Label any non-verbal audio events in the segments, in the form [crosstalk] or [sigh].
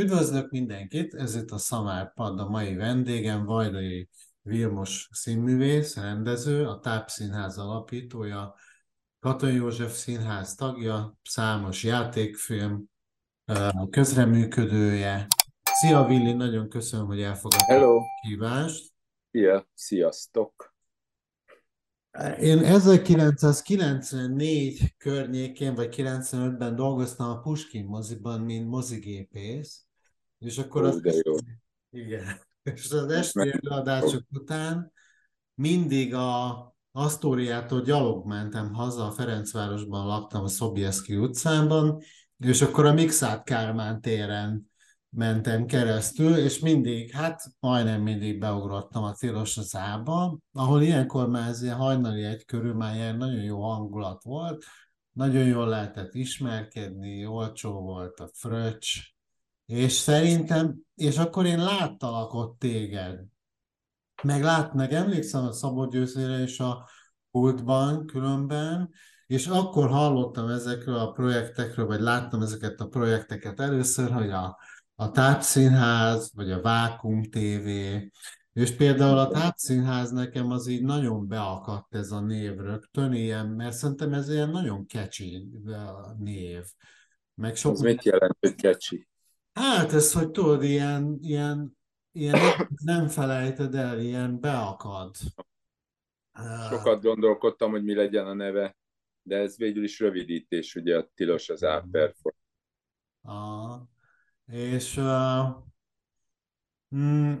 Üdvözlök mindenkit, ez itt a Szamár Pad, a mai vendégem, Vajdai Vilmos színművész, rendező, a Tápszínház alapítója, Katon József Színház tagja, számos játékfilm közreműködője. Szia Villi, nagyon köszönöm, hogy elfogadtad a kívást. Szia, sziasztok! Én 1994 környékén, vagy 95-ben dolgoztam a Puskin moziban, mint mozigépész, és akkor az, jó. igen, [laughs] és az esti előadások után mindig a Asztóriától gyalog mentem haza, a Ferencvárosban laktam a Szobjeszki utcában, és akkor a Mixát Kármán téren mentem keresztül, és mindig, hát majdnem mindig beugrottam a tilos az ába, ahol ilyenkor már ez ilyen hajnali egy körül már ilyen nagyon jó hangulat volt, nagyon jól lehetett ismerkedni, olcsó volt a fröccs, és szerintem, és akkor én láttalak ott téged, meg lát, meg emlékszem a Szabó Győzére és a pultban különben, és akkor hallottam ezekről a projektekről, vagy láttam ezeket a projekteket először, hogy a a Tápszínház, vagy a Vákum TV, és például a Tápszínház nekem az így nagyon beakadt ez a név rögtön, ilyen, mert szerintem ez ilyen nagyon kecsi név. Meg sok az mit jelent, hogy kecsi? Hát ez, hogy tudod, ilyen, ilyen, ilyen nem felejted el, ilyen beakad. Sokat gondolkodtam, hogy mi legyen a neve, de ez végül is rövidítés, ugye a tilos az áperfor. És uh, mm,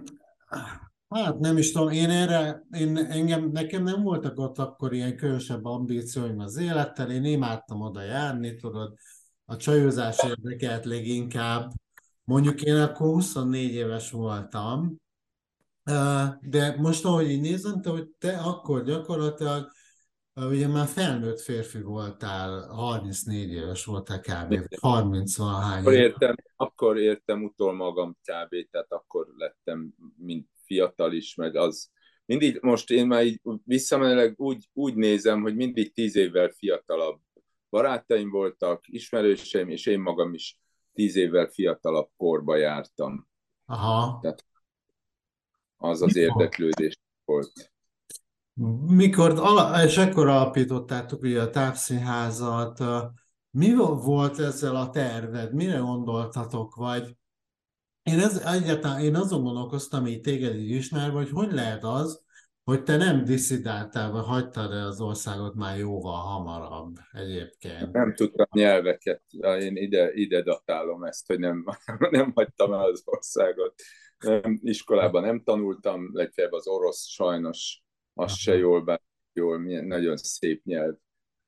hát nem is tudom, én erre, én, engem, nekem nem voltak ott akkor ilyen különösebb ambícióim az élettel, én imádtam oda járni, tudod, a csajozás érdekelt leginkább. Mondjuk én akkor 24 éves voltam, de most ahogy így nézem, te, hogy te akkor gyakorlatilag ugye már felnőtt férfi voltál, 34 éves voltál kb. 30 valahány akkor értem, akkor értem utol magam kb. Tehát akkor lettem, mint fiatal is, meg az mindig, most én már így visszamenőleg úgy, úgy nézem, hogy mindig tíz évvel fiatalabb barátaim voltak, ismerőseim, és én magam is tíz évvel fiatalabb korba jártam. Aha. Tehát az az érdeklődés volt. Mikor, és ekkor alapítottátok ugye a tápszínházat, mi volt ezzel a terved? Mire gondoltatok? Vagy én, ez, egyáltalán, én azon gondolkoztam, hogy téged így ismerve, hogy hogy lehet az, hogy te nem diszidáltál, vagy hagytad el az országot már jóval hamarabb egyébként. Nem tudtam nyelveket. Én ide, ide datálom ezt, hogy nem, [laughs] nem hagytam el az országot. Iskolában nem tanultam, legfeljebb az orosz sajnos az se jól, bár jól, nagyon szép nyelv.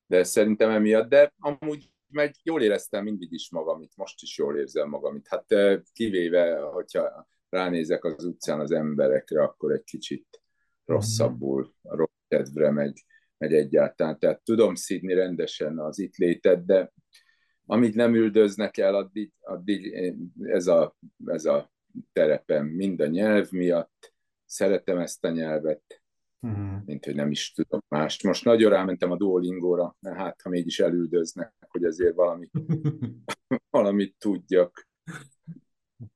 De szerintem emiatt, de amúgy meg jól éreztem mindig is magam, itt most is jól érzem magam. Itt. Hát kivéve, hogyha ránézek az utcán az emberekre, akkor egy kicsit rosszabbul, rossz kedvre megy, megy egyáltalán. Tehát tudom szídni rendesen az itt létet, de amíg nem üldöznek el, addig, addig ez, a, ez a terepem mind a nyelv miatt, szeretem ezt a nyelvet, uh-huh. mint hogy nem is tudom mást. Most nagyon rámentem a Duolingóra, hát, ha mégis elüldöznek, hogy azért valami, [laughs] valamit tudjak.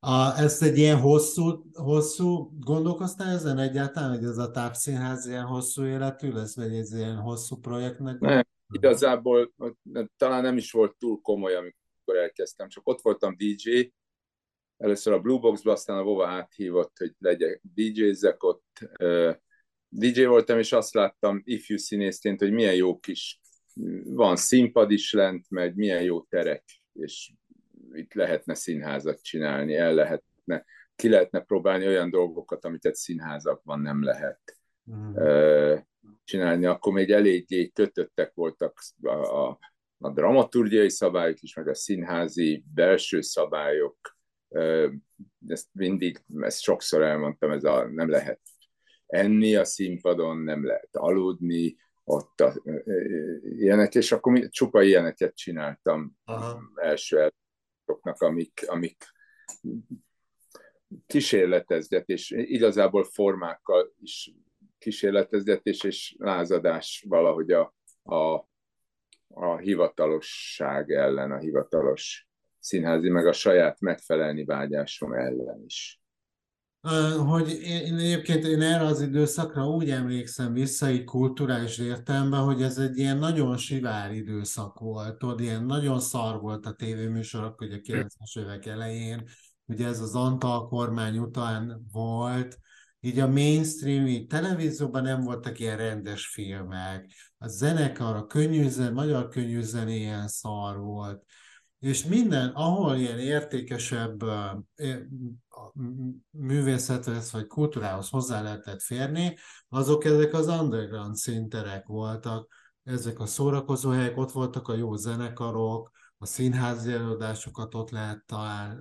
A, ezt egy ilyen hosszú, hosszú gondolkoztál ezen egyáltalán, hogy ez a tápszínház ilyen hosszú életű lesz, vagy ez ilyen hosszú projektnek? Nem, igazából talán nem is volt túl komoly, amikor elkezdtem, csak ott voltam DJ, először a Blue Box-ba, aztán a Vova áthívott, hogy legyek DJ-zek ott, DJ voltam, és azt láttam ifjú színészként, hogy milyen jó kis, van színpad is lent, meg milyen jó terek, és itt lehetne színházat csinálni, el lehetne, ki lehetne próbálni olyan dolgokat, amit egy színházakban nem lehet mm. csinálni. Akkor még eléggé kötöttek voltak a, a, a dramaturgiai szabályok is, meg a színházi belső szabályok. Ezt mindig, ezt sokszor elmondtam, ez a nem lehet enni a színpadon, nem lehet aludni, ott a, ilyenek, és akkor mi, csupa ilyeneket csináltam Aha. első előadásoknak, amik, amik kísérletezgetés, igazából formákkal is kísérletezgetés és lázadás valahogy a, a, a hivatalosság ellen, a hivatalos színházi, meg a saját megfelelni vágyásom ellen is hogy én egyébként én erre az időszakra úgy emlékszem vissza, így kulturális értelemben, hogy ez egy ilyen nagyon sivár időszak volt, tudod, ilyen nagyon szar volt a tévéműsorok, ugye a 90-es évek elején, ugye ez az Antal kormány után volt, így a mainstream, így televízióban nem voltak ilyen rendes filmek, a zenekar, a könnyűzen, magyar könnyűzen ilyen szar volt, és minden, ahol ilyen értékesebb művészethez vagy kultúrához hozzá lehetett férni, azok ezek az underground szinterek voltak, ezek a szórakozó helyek, ott voltak a jó zenekarok, a színházi előadásokat ott lehet talál,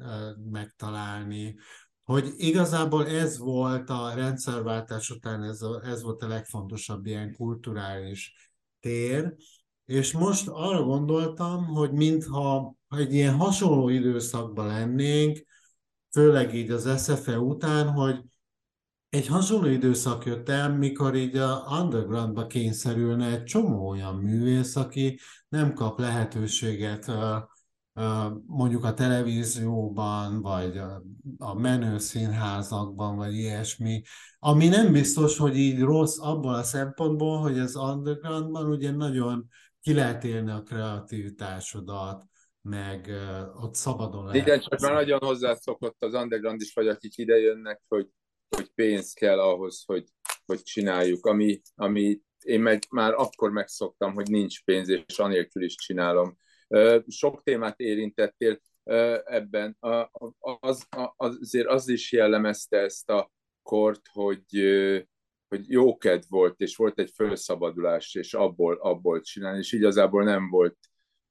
megtalálni, hogy igazából ez volt a rendszerváltás után, ez, a, ez volt a legfontosabb ilyen kulturális tér, és most arra gondoltam, hogy mintha egy ilyen hasonló időszakban lennénk, főleg így az SFE után, hogy egy hasonló időszak jött el, mikor így a undergroundba kényszerülne egy csomó olyan művész, aki nem kap lehetőséget mondjuk a televízióban, vagy a menő színházakban, vagy ilyesmi, ami nem biztos, hogy így rossz abban a szempontból, hogy az undergroundban ugye nagyon ki lehet élni a kreativitásodat, meg uh, ott szabadon lehet. Igen, csak már nagyon hozzászokott az underground is, vagy akik ide jönnek, hogy, hogy pénz kell ahhoz, hogy, hogy csináljuk, ami, ami én meg már akkor megszoktam, hogy nincs pénz, és anélkül is csinálom. Sok témát érintettél ebben. Az, azért az is jellemezte ezt a kort, hogy, hogy jókedv volt, és volt egy felszabadulás, és abból, abból csinálni, és igazából nem volt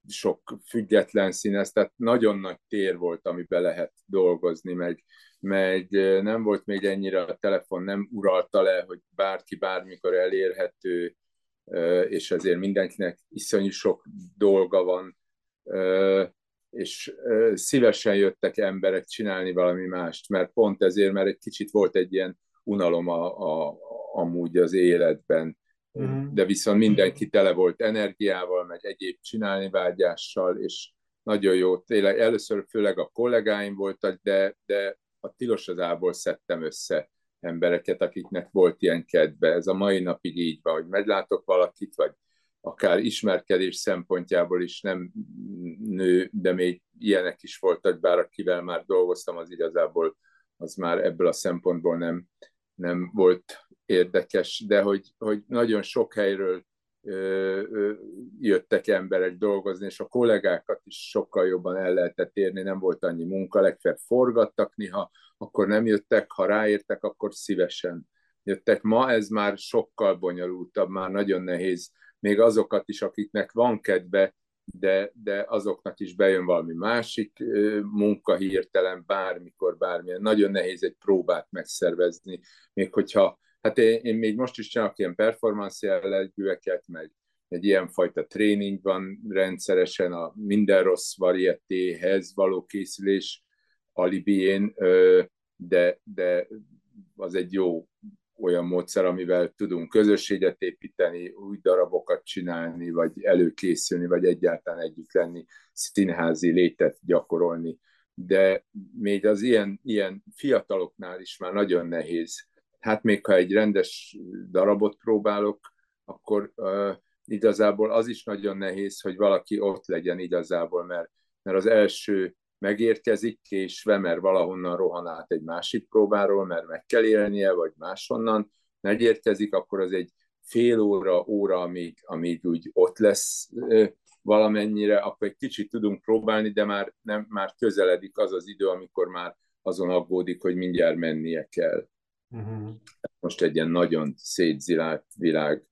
sok független színes, tehát nagyon nagy tér volt, amiben lehet dolgozni, meg, meg nem volt még ennyire a telefon, nem uralta le, hogy bárki bármikor elérhető, és ezért mindenkinek iszonyú sok dolga van, és szívesen jöttek emberek csinálni valami mást, mert pont ezért, mert egy kicsit volt egy ilyen unalom a, a, amúgy az életben, uh-huh. de viszont mindenki tele volt energiával, meg egyéb csinálni vágyással, és nagyon jó, tényleg először főleg a kollégáim voltak, de, de a tilosodából szedtem össze embereket, akiknek volt ilyen kedve. Ez a mai napig így van, hogy meglátok valakit, vagy akár ismerkedés szempontjából is nem nő, de még ilyenek is voltak, bár akivel már dolgoztam, az igazából az már ebből a szempontból nem, nem volt érdekes, de hogy, hogy nagyon sok helyről jöttek emberek dolgozni, és a kollégákat is sokkal jobban el lehetett érni, nem volt annyi munka, legfeljebb forgattak néha, akkor nem jöttek, ha ráértek, akkor szívesen jöttek. Ma ez már sokkal bonyolultabb, már nagyon nehéz még azokat is, akiknek van kedve, de, de azoknak is bejön valami másik munka hirtelen, bármikor, bármilyen. Nagyon nehéz egy próbát megszervezni, még hogyha, hát én, én még most is csinálok ilyen performance jellegűeket, meg egy ilyenfajta tréning van rendszeresen a minden rossz varietéhez való készülés alibién, de, de az egy jó olyan módszer, amivel tudunk közösséget építeni, új darabokat csinálni, vagy előkészülni, vagy egyáltalán együtt lenni, színházi létet gyakorolni. De még az ilyen, ilyen fiataloknál is már nagyon nehéz. Hát még ha egy rendes darabot próbálok, akkor uh, igazából az is nagyon nehéz, hogy valaki ott legyen igazából, mert, mert az első megérkezik késve, mert valahonnan rohan át egy másik próbáról, mert meg kell élnie, vagy máshonnan megérkezik, akkor az egy fél óra, óra, amíg, amíg úgy ott lesz valamennyire, akkor egy kicsit tudunk próbálni, de már, nem, már közeledik az az idő, amikor már azon aggódik, hogy mindjárt mennie kell. Uh-huh. Most egy ilyen nagyon szétzilált világ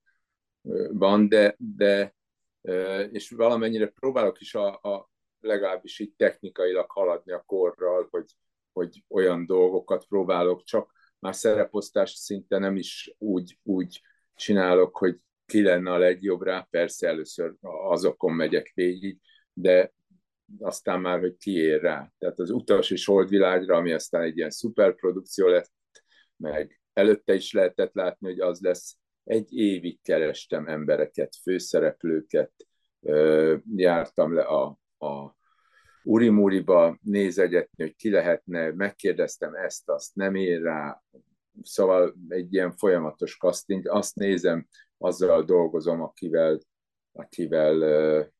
van, de, de és valamennyire próbálok is a, a, legalábbis így technikailag haladni a korral, hogy, hogy olyan dolgokat próbálok, csak már szereposztás szinte nem is úgy, úgy csinálok, hogy ki lenne a legjobb rá, persze először azokon megyek végig, de aztán már, hogy ki ér rá. Tehát az utas és holdvilágra, ami aztán egy ilyen szuperprodukció lett, meg előtte is lehetett látni, hogy az lesz. Egy évig kerestem embereket, főszereplőket, jártam le a a urimúriba nézegetni, hogy ki lehetne, megkérdeztem ezt, azt, nem ér rá, szóval egy ilyen folyamatos casting, azt nézem, azzal dolgozom, akivel, akivel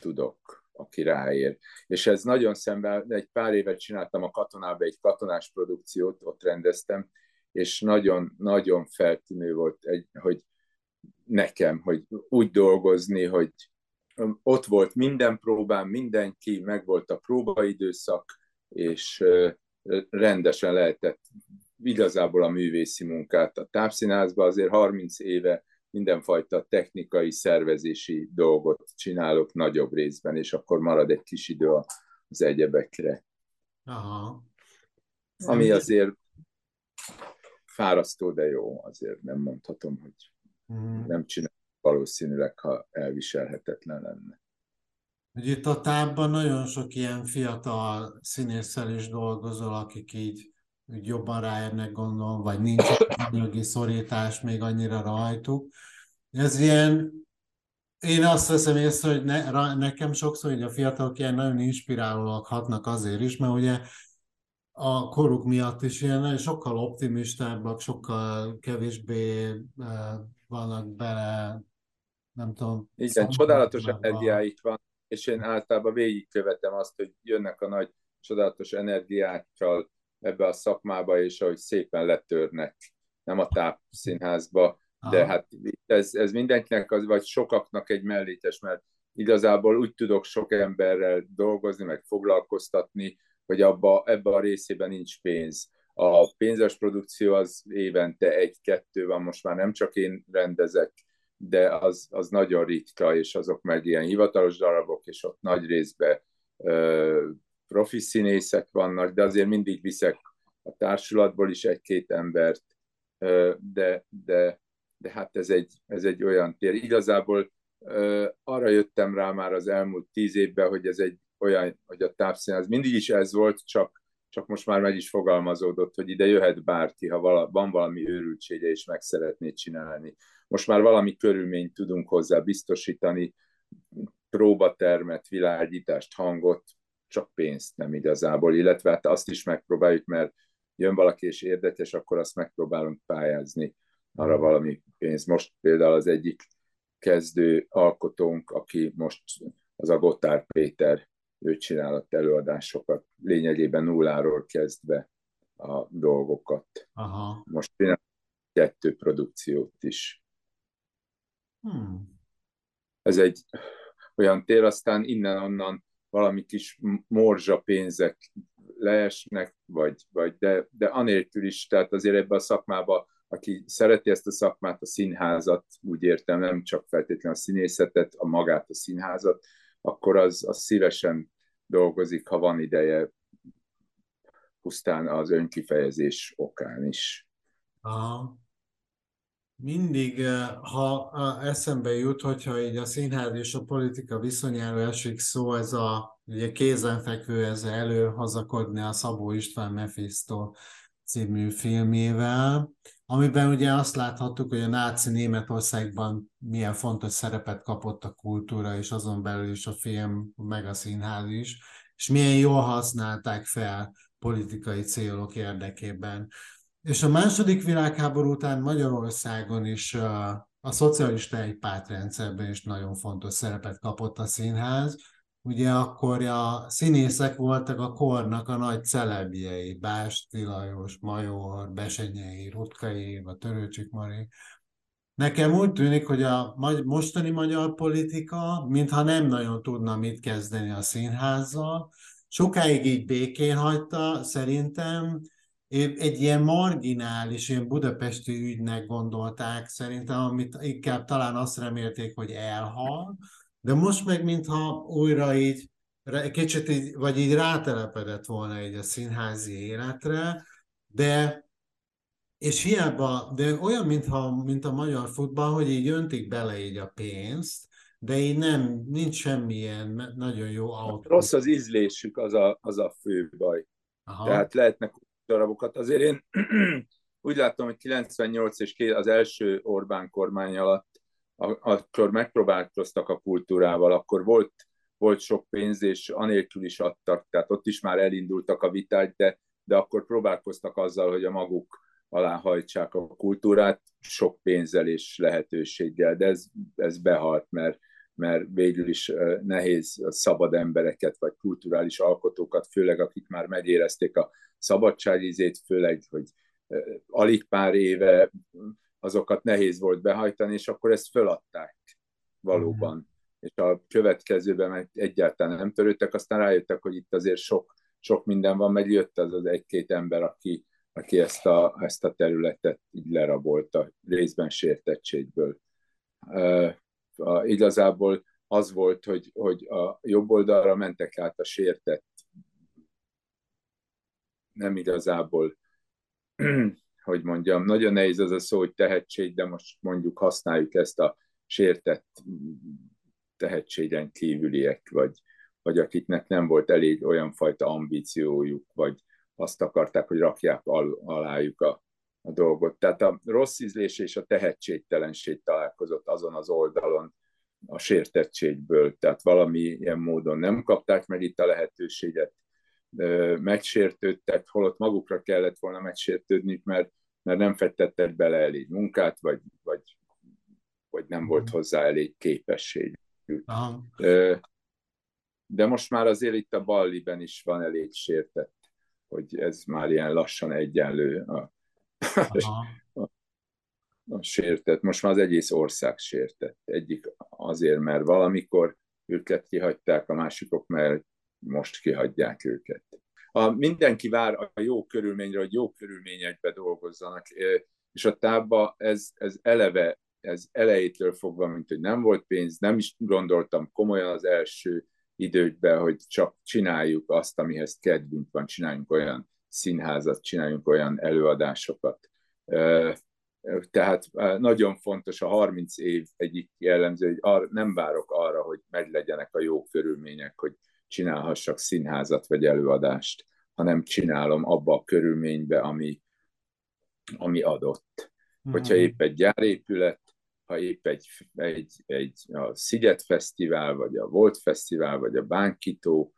tudok, aki ráér. És ez nagyon szemben, egy pár évet csináltam a katonába, egy katonás produkciót, ott rendeztem, és nagyon-nagyon feltűnő volt, egy, hogy nekem, hogy úgy dolgozni, hogy ott volt minden próbán, mindenki, meg volt a próbaidőszak, és rendesen lehetett igazából a művészi munkát. A tápszínházban azért 30 éve mindenfajta technikai, szervezési dolgot csinálok nagyobb részben, és akkor marad egy kis idő az egyebekre. Aha. Ami azért fárasztó, de jó, azért nem mondhatom, hogy mm. nem csinál valószínűleg, ha elviselhetetlen lenne. Hogy itt a tábban nagyon sok ilyen fiatal színésszel is dolgozol, akik így, így jobban ráérnek gondolom, vagy nincs anyagi szorítás még annyira rajtuk. Ez ilyen, én azt veszem észre, hogy ne, nekem sokszor hogy a fiatalok ilyen nagyon inspirálóak hatnak azért is, mert ugye a koruk miatt is ilyen sokkal optimistábbak, sokkal kevésbé uh, vannak bele, nem tudom. Igen, csodálatos energiáik van, és én általában végigkövetem azt, hogy jönnek a nagy csodálatos energiákkal ebbe a szakmába, és ahogy szépen letörnek, nem a tápszínházba, de hát ez, ez mindenkinek, az, vagy sokaknak egy mellétes, mert igazából úgy tudok sok emberrel dolgozni, meg foglalkoztatni, hogy abba, ebbe a részében nincs pénz. A pénzes produkció az évente egy-kettő van, most már nem csak én rendezek, de az, az nagyon ritka, és azok meg ilyen hivatalos darabok, és ott nagy részben ö, profi színészek vannak, de azért mindig viszek a társulatból is egy-két embert, ö, de, de, de hát ez egy, ez egy olyan tér. Igazából ö, arra jöttem rá már az elmúlt tíz évben, hogy ez egy olyan, hogy a tápszínház mindig is ez volt, csak, csak most már meg is fogalmazódott, hogy ide jöhet bárki, ha vala, van valami őrültsége, és meg szeretné csinálni. Most már valami körülményt tudunk hozzá biztosítani, próbatermet, világítást, hangot, csak pénzt nem igazából, illetve hát azt is megpróbáljuk, mert jön valaki és érdekes, akkor azt megpróbálunk pályázni arra valami pénz. Most például az egyik kezdő alkotónk, aki most az a Gotár Péter, ő csinálott előadásokat, lényegében nulláról kezdve a dolgokat. Aha. Most csinál kettő produkciót is. Hmm. Ez egy olyan tér, aztán innen-onnan valami kis morzsa pénzek leesnek, vagy, vagy de, de anélkül is, tehát azért ebbe a szakmába, aki szereti ezt a szakmát, a színházat, úgy értem, nem csak feltétlenül a színészetet, a magát a színházat, akkor az, az szívesen dolgozik, ha van ideje, pusztán az önkifejezés okán is. Aha. Mindig, eh, ha eszembe jut, hogyha így a színház és a politika viszonyáról esik szó, ez a ugye kézenfekvő, ez előhazakodni a Szabó István Mephisto című filmével, amiben ugye azt láthattuk, hogy a náci Németországban milyen fontos szerepet kapott a kultúra, és azon belül is a film, meg a színház is, és milyen jól használták fel politikai célok érdekében. És a második világháború után Magyarországon is a, szocialista egypártrendszerben is nagyon fontos szerepet kapott a színház. Ugye akkor a színészek voltak a kornak a nagy celebjei, Básti Lajos, Major, Besenyei, Rutkai, a Törőcsik Mari. Nekem úgy tűnik, hogy a mostani magyar politika, mintha nem nagyon tudna mit kezdeni a színházzal, sokáig így békén hagyta, szerintem, egy ilyen marginális, ilyen budapesti ügynek gondolták szerintem, amit inkább talán azt remélték, hogy elhal, de most meg mintha újra így kicsit így, vagy így rátelepedett volna így a színházi életre, de és hiába, de olyan, mintha, mint a magyar futball, hogy így öntik bele így a pénzt, de így nem, nincs semmilyen nagyon jó autó. Rossz az ízlésük, az a, az a fő baj. Aha. Tehát lehetnek darabokat. Azért én [clears throat] úgy látom, hogy 98 és az első Orbán kormány alatt, akkor megpróbálkoztak a kultúrával, akkor volt volt sok pénz, és anélkül is adtak, tehát ott is már elindultak a viták, de, de akkor próbálkoztak azzal, hogy a maguk alá hajtsák a kultúrát, sok pénzzel és lehetőséggel, de ez, ez behalt, mert, mert végül is nehéz szabad embereket, vagy kulturális alkotókat, főleg akik már megérezték a szabadságizét, főleg, hogy alig pár éve azokat nehéz volt behajtani, és akkor ezt föladták valóban. Mm. És a következőben egyáltalán nem törődtek, aztán rájöttek, hogy itt azért sok, sok minden van, meg jött az az egy-két ember, aki, aki ezt a, ezt a területet így lerabolta, részben sértettségből. Uh, uh, igazából az volt, hogy, hogy a jobb oldalra mentek át a sértett, nem igazából [clears throat] hogy mondjam, nagyon nehéz az a szó, hogy tehetség, de most mondjuk használjuk ezt a sértett tehetségen kívüliek, vagy, vagy akiknek nem volt elég olyan fajta ambíciójuk, vagy azt akarták, hogy rakják al- alájuk a, a dolgot. Tehát a rossz ízlés és a tehetségtelenség találkozott azon az oldalon a sértettségből, tehát valami ilyen módon nem kapták meg itt a lehetőséget, megsértődtek, holott magukra kellett volna megsértődni, mert, mert nem fektettek bele elég munkát, vagy, vagy, vagy nem volt mhm. hozzá elég képesség. De most már azért itt a Balliben is van elég sértett, hogy ez már ilyen lassan egyenlő a, a, a sértett. Most már az egész ország sértett. Egyik azért, mert valamikor őket kihagyták, a másikok, mert most kihagyják őket. A, mindenki vár a jó körülményre, hogy jó körülményekbe dolgozzanak, és a tábba ez, ez eleve, ez elejétől fogva, mint hogy nem volt pénz, nem is gondoltam komolyan az első időkben, hogy csak csináljuk azt, amihez kedvünk van, csináljunk olyan színházat, csináljunk olyan előadásokat. Tehát nagyon fontos a 30 év egyik jellemző, hogy nem várok arra, hogy meglegyenek a jó körülmények, hogy csinálhassak színházat vagy előadást, hanem csinálom abba a körülménybe, ami, ami adott. Mm. Hogyha épp egy gyárépület, ha épp egy, egy, egy a Sziget Fesztivál, vagy a Volt Fesztivál, vagy a Bánkító,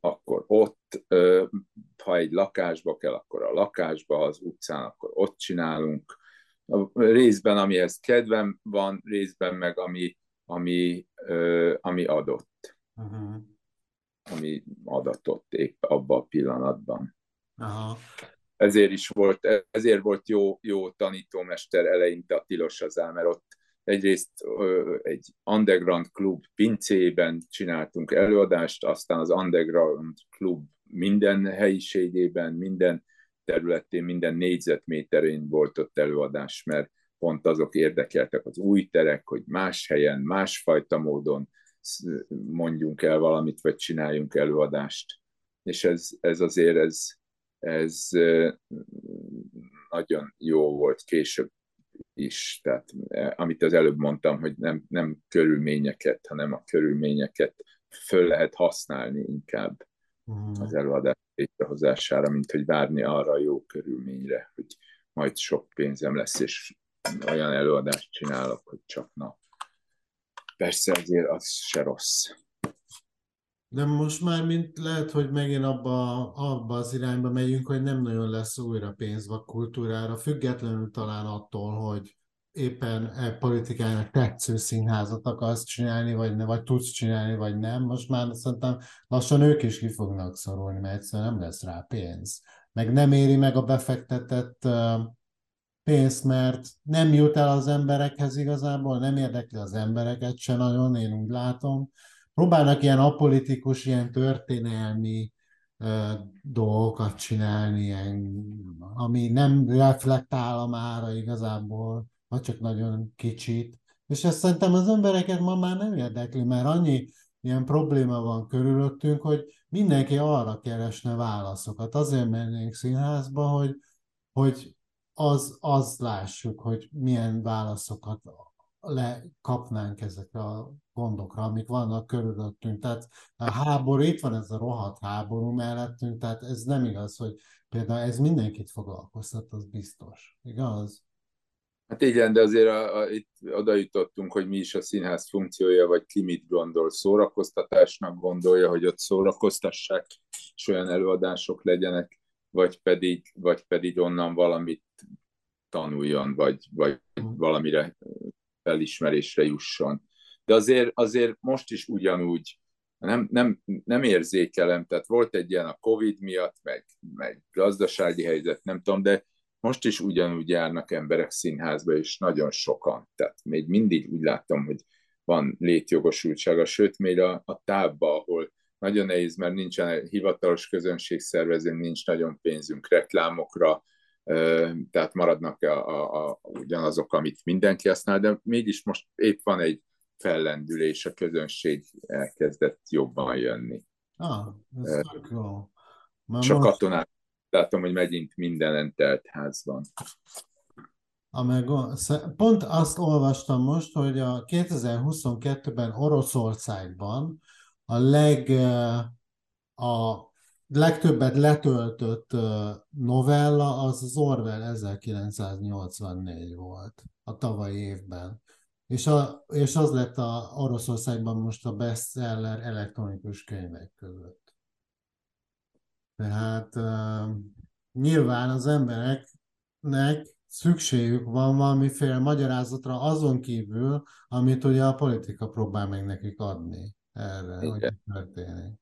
akkor ott, ha egy lakásba kell, akkor a lakásba, az utcán, akkor ott csinálunk. A részben, amihez kedvem van, részben meg, ami, ami, ami adott. Uh-huh ami adatott épp abban a pillanatban. Aha. Ezért is volt, ezért volt jó, jó tanítómester eleinte a Tilos az mert ott egyrészt egy underground klub pincében csináltunk előadást, aztán az underground klub minden helyiségében, minden területén, minden négyzetméterén volt ott előadás, mert pont azok érdekeltek az új terek, hogy más helyen, másfajta módon mondjunk el valamit, vagy csináljunk előadást. És ez, ez azért ez, ez nagyon jó volt később is. Tehát amit az előbb mondtam, hogy nem, nem körülményeket, hanem a körülményeket föl lehet használni inkább mm. az előadás létrehozására, mint hogy várni arra a jó körülményre, hogy majd sok pénzem lesz, és olyan előadást csinálok, hogy csak nap persze azért az se rossz. De most már mint lehet, hogy megint abba, abba az irányba megyünk, hogy nem nagyon lesz újra pénz a kultúrára, függetlenül talán attól, hogy éppen e politikának tetsző színházat akarsz csinálni, vagy, ne, vagy tudsz csinálni, vagy nem. Most már szerintem lassan ők is ki fognak szorulni, mert egyszerűen nem lesz rá pénz. Meg nem éri meg a befektetett uh, pénzt, mert nem jut el az emberekhez igazából, nem érdekli az embereket se nagyon, én úgy látom. Próbálnak ilyen apolitikus, ilyen történelmi uh, dolgokat csinálni, ilyen, ami nem reflektál a mára igazából, vagy csak nagyon kicsit. És ezt szerintem az embereket ma már nem érdekli, mert annyi ilyen probléma van körülöttünk, hogy mindenki arra keresne válaszokat. Azért mennénk színházba, hogy, hogy az, az lássuk, hogy milyen válaszokat le kapnánk ezekre a gondokra, amik vannak körülöttünk. Tehát a háború, itt van ez a rohadt háború mellettünk, tehát ez nem igaz, hogy például ez mindenkit foglalkoztat, az biztos. Igaz? Hát igen, de azért a, a, itt oda jutottunk, hogy mi is a színház funkciója, vagy ki mit gondol. Szórakoztatásnak gondolja, hogy ott szórakoztassák, és olyan előadások legyenek, vagy pedig, vagy pedig onnan valamit tanuljon, vagy, vagy valamire felismerésre jusson. De azért, azért most is ugyanúgy nem, nem, nem érzékelem, tehát volt egy ilyen a Covid miatt, meg, meg gazdasági helyzet, nem tudom, de most is ugyanúgy járnak emberek színházba, és nagyon sokan. Tehát még mindig úgy látom, hogy van létjogosultsága, sőt, még a, a tábba, ahol nagyon nehéz, mert nincsen hivatalos közönségszervezőnk, nincs nagyon pénzünk reklámokra, tehát maradnak a, a, a, ugyanazok, amit mindenki használ, de mégis most épp van egy fellendülés, a közönség elkezdett jobban jönni. Ah, ez tök jó. És a katonák, látom, hogy megint mindenen telt házban. Pont azt olvastam most, hogy a 2022-ben Oroszországban a leg a legtöbbet letöltött novella az az Orwell 1984 volt a tavalyi évben. És, a, és az lett a Oroszországban most a bestseller elektronikus könyvek között. Tehát uh, nyilván az embereknek szükségük van valamiféle magyarázatra azon kívül, amit ugye a politika próbál meg nekik adni erre, Igen. hogy történik.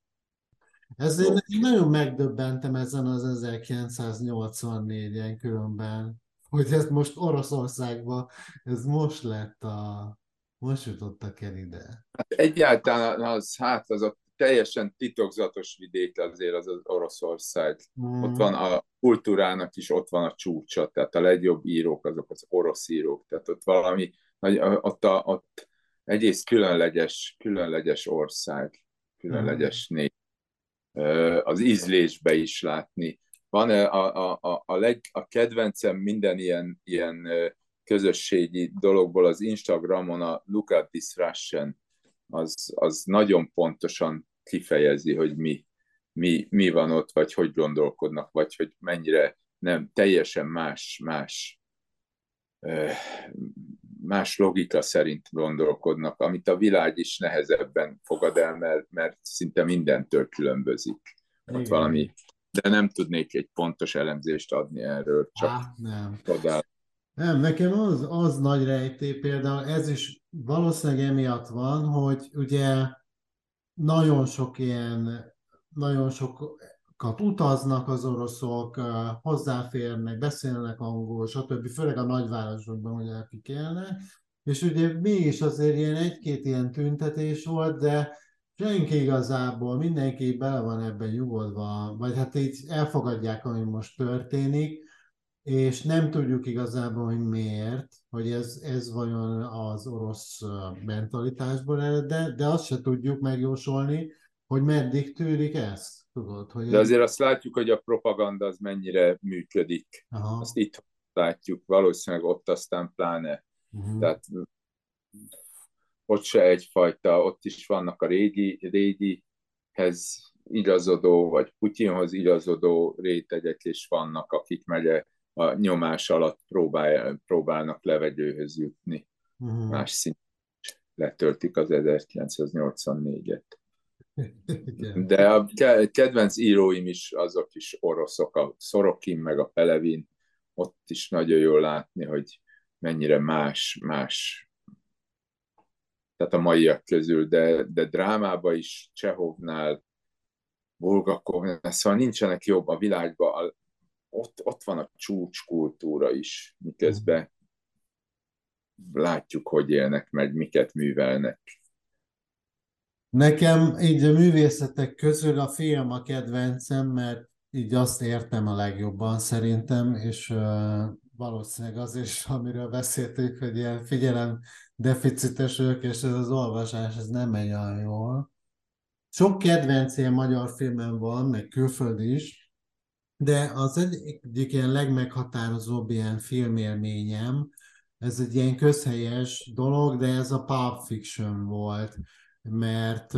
Ezért én nagyon megdöbbentem ezen az 1984-en különben, hogy ez most Oroszországban, ez most lett a, most jutottak el ide. Hát egyáltalán az, hát az a teljesen titokzatos vidék azért az, az Oroszország. Mm. Ott van a kultúrának is, ott van a csúcsa, tehát a legjobb írók azok az orosz írók, tehát ott valami, ott, a, ott egész különleges, különleges ország, különleges mm. nép az ízlésbe is látni. Van a, a, a, a, leg, a kedvencem minden ilyen, ilyen közösségi dologból az Instagramon a Look at this Russian, az, az nagyon pontosan kifejezi, hogy mi, mi, mi van ott, vagy hogy gondolkodnak, vagy hogy mennyire nem teljesen más, más más logika szerint gondolkodnak, amit a világ is nehezebben fogad el, mert, mert szinte mindentől különbözik. Igen. Ott valami, de nem tudnék egy pontos elemzést adni erről, csak Á, nem. Nem, nekem az, az nagy rejtély például, ez is valószínűleg emiatt van, hogy ugye nagyon sok ilyen, nagyon sok utaznak az oroszok, hozzáférnek, beszélnek angol, stb. Főleg a nagyvárosokban, ugye akik élnek. És ugye mégis azért ilyen egy-két ilyen tüntetés volt, de senki igazából, mindenki bele van ebben nyugodva, vagy hát így elfogadják, ami most történik, és nem tudjuk igazából, hogy miért, hogy ez, ez vajon az orosz mentalitásból ered, de, de azt se tudjuk megjósolni, hogy meddig tűrik ezt. Tudod, hogy De azért azt látjuk, hogy a propaganda az mennyire működik. Aha. Azt itt látjuk, valószínűleg ott aztán pláne. Uh-huh. Tehát ott se egyfajta, ott is vannak a régi, régihez igazodó, vagy Putyinhoz igazodó rétegek, és vannak, akik megye a nyomás alatt próbál, próbálnak levegőhöz jutni. Uh-huh. Más szint letöltik az 1984-et. De a kedvenc íróim is azok is oroszok, a Szorokin meg a Pelevin, ott is nagyon jól látni, hogy mennyire más, más, tehát a maiak közül, de, de drámába is Csehovnál, Bulgakovnál, szóval nincsenek jobb a világban, ott, ott van a csúcskultúra is, miközben látjuk, hogy élnek meg, miket művelnek. Nekem így a művészetek közül a film a kedvencem, mert így azt értem a legjobban szerintem, és uh, valószínűleg az is, amiről beszéltük, hogy ilyen figyelem deficites ők, és ez az olvasás, ez nem megy olyan jól. Sok kedvenc ilyen magyar filmem van, meg külföldi is, de az egyik ilyen legmeghatározóbb ilyen filmélményem, ez egy ilyen közhelyes dolog, de ez a Pulp Fiction volt mert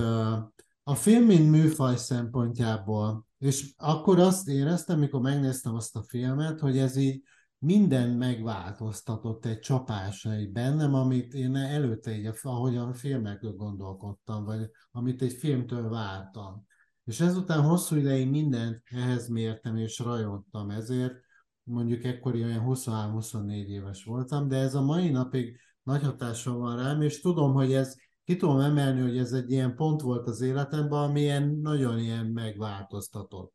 a film, mint műfaj szempontjából, és akkor azt éreztem, mikor megnéztem azt a filmet, hogy ez így minden megváltoztatott egy csapásra egy bennem, amit én előtte így, ahogyan filmekről gondolkodtam, vagy amit egy filmtől vártam. És ezután hosszú ideig mindent ehhez mértem és rajottam, ezért mondjuk ekkor olyan 23-24 éves voltam, de ez a mai napig nagy hatással van rám, és tudom, hogy ez ki tudom emelni, hogy ez egy ilyen pont volt az életemben, ami nagyon ilyen megváltoztatott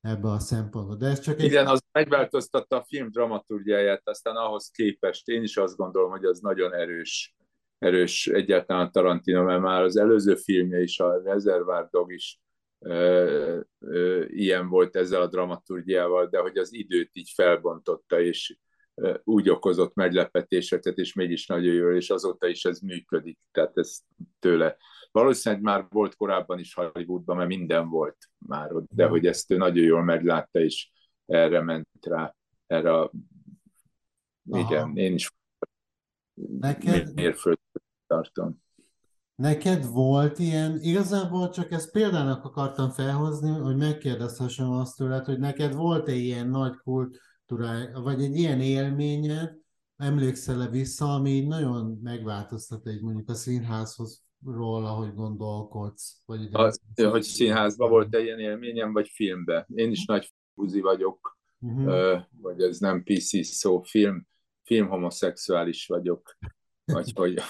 ebbe a szempontból. De ez csak egy... Igen, az megváltoztatta a film dramaturgiáját, aztán ahhoz képest én is azt gondolom, hogy az nagyon erős, erős egyáltalán Tarantino, mert már az előző filmje is, a Reservoir Dog is ö, ö, ilyen volt ezzel a dramaturgiával, de hogy az időt így felbontotta, és úgy okozott meglepetéseket, és mégis nagyon jó, és azóta is ez működik, tehát ez tőle. Valószínűleg már volt korábban is Hollywoodban, mert minden volt már ott, de hogy ezt ő nagyon jól meglátta, és erre ment rá, erre a... Igen, én is Neked... mérföld tartom. Neked volt ilyen, igazából csak ezt példának akartam felhozni, hogy megkérdezhessem azt tőled, hogy neked volt-e ilyen nagy kult, vagy egy ilyen élményed, emlékszel-e vissza, ami nagyon megváltoztat egy mondjuk a színházhoz ról, ahogy gondolkodsz? Vagy a, hogy színházban volt egy ilyen élményem, vagy filmben? Én is nagy buzi vagyok, uh-huh. vagy ez nem PC szó, film, film homoszexuális vagyok, vagy hogy... [laughs]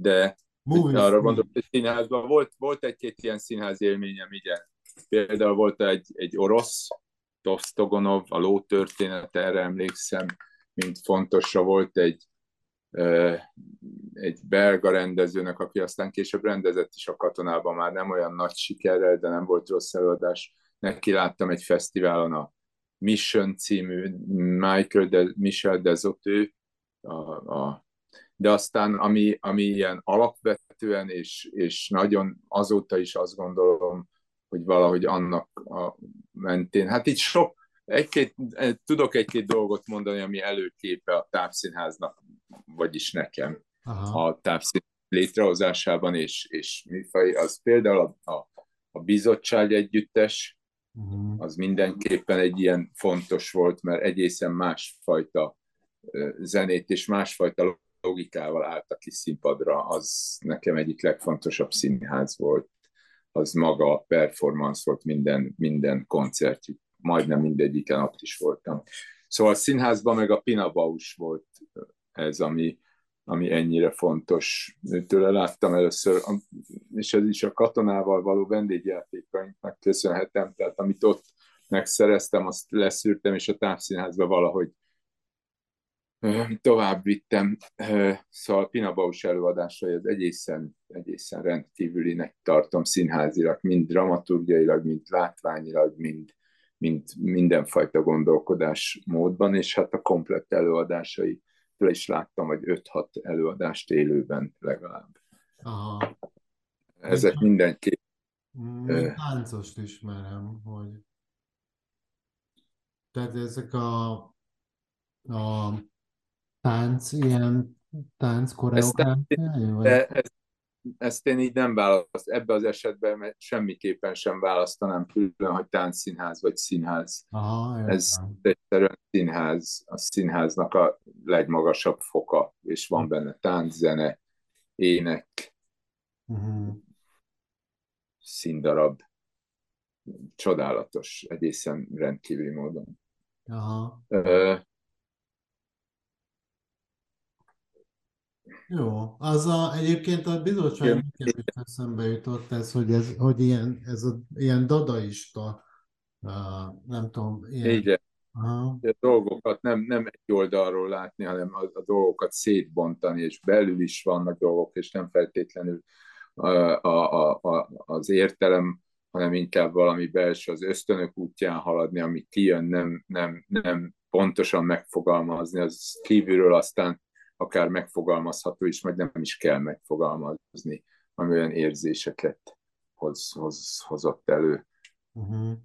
de Movies, arra gondolok, hogy színházban volt, volt egy-két ilyen színház élményem, igen. Például volt egy, egy orosz, Tostogonov, a ló történet, erre emlékszem, mint fontosra volt egy, egy belga rendezőnek, aki aztán később rendezett is a katonában, már nem olyan nagy sikerrel, de nem volt rossz előadás. Neki láttam egy fesztiválon a Mission című Michael de, Michel Dezotő, a, a, de aztán ami, ami ilyen alapvetően és, és nagyon azóta is azt gondolom, hogy valahogy annak a mentén. Hát itt sok, egy-két, tudok egy-két dolgot mondani, ami előképe a távszínháznak, vagyis nekem Aha. a távszínház létrehozásában és, és műfaj. Az például a, a, a bizottság együttes, uh-huh. az mindenképpen egy ilyen fontos volt, mert egészen másfajta zenét és másfajta logikával álltak ki színpadra, az nekem egyik legfontosabb színház volt az maga performance volt minden, minden koncertjük, majdnem mindegyiken ott is voltam. Szóval a színházban meg a Pina Bausch volt ez, ami, ami ennyire fontos. Tőle láttam először, és ez is a katonával való vendégjátékainknak köszönhetem, tehát amit ott megszereztem, azt leszűrtem, és a távszínházba valahogy tovább vittem. Szóval Pina Baus előadásai az egészen, egészen rendkívülinek tartom színházilag, mind dramaturgiailag, mind látványilag, mind, mind mindenfajta gondolkodás módban, és hát a komplett előadásai, is láttam, hogy 5-6 előadást élőben legalább. Aha. Ezek mindenképp. Mm, táncost ismerem, hogy tehát ezek a, a tánc, ilyen tánc koreográfiája? Ezt, ezt, ezt én így nem választ, ebbe az esetben mert semmiképpen sem választanám külön, hogy táncszínház vagy színház. Aha, Ez egyszerűen színház, a színháznak a legmagasabb foka, és van benne tánc, zene, ének, uh-huh. színdarab. Csodálatos, egészen rendkívüli módon. Aha. Jó, az a, egyébként a bizottság eszembe jutott ez, hogy ez, hogy ilyen, ez a, ilyen dadaista, uh, nem tudom, ilyen... Igen. Aha. A dolgokat nem, nem egy oldalról látni, hanem a, a dolgokat szétbontani, és belül is vannak dolgok, és nem feltétlenül a, a, a, az értelem, hanem inkább valami belső, az ösztönök útján haladni, ami kijön, nem, nem, nem pontosan megfogalmazni, az kívülről aztán akár megfogalmazható is, vagy nem is kell megfogalmazni, ami olyan érzéseket hoz, hoz, hozott elő. Uh-huh.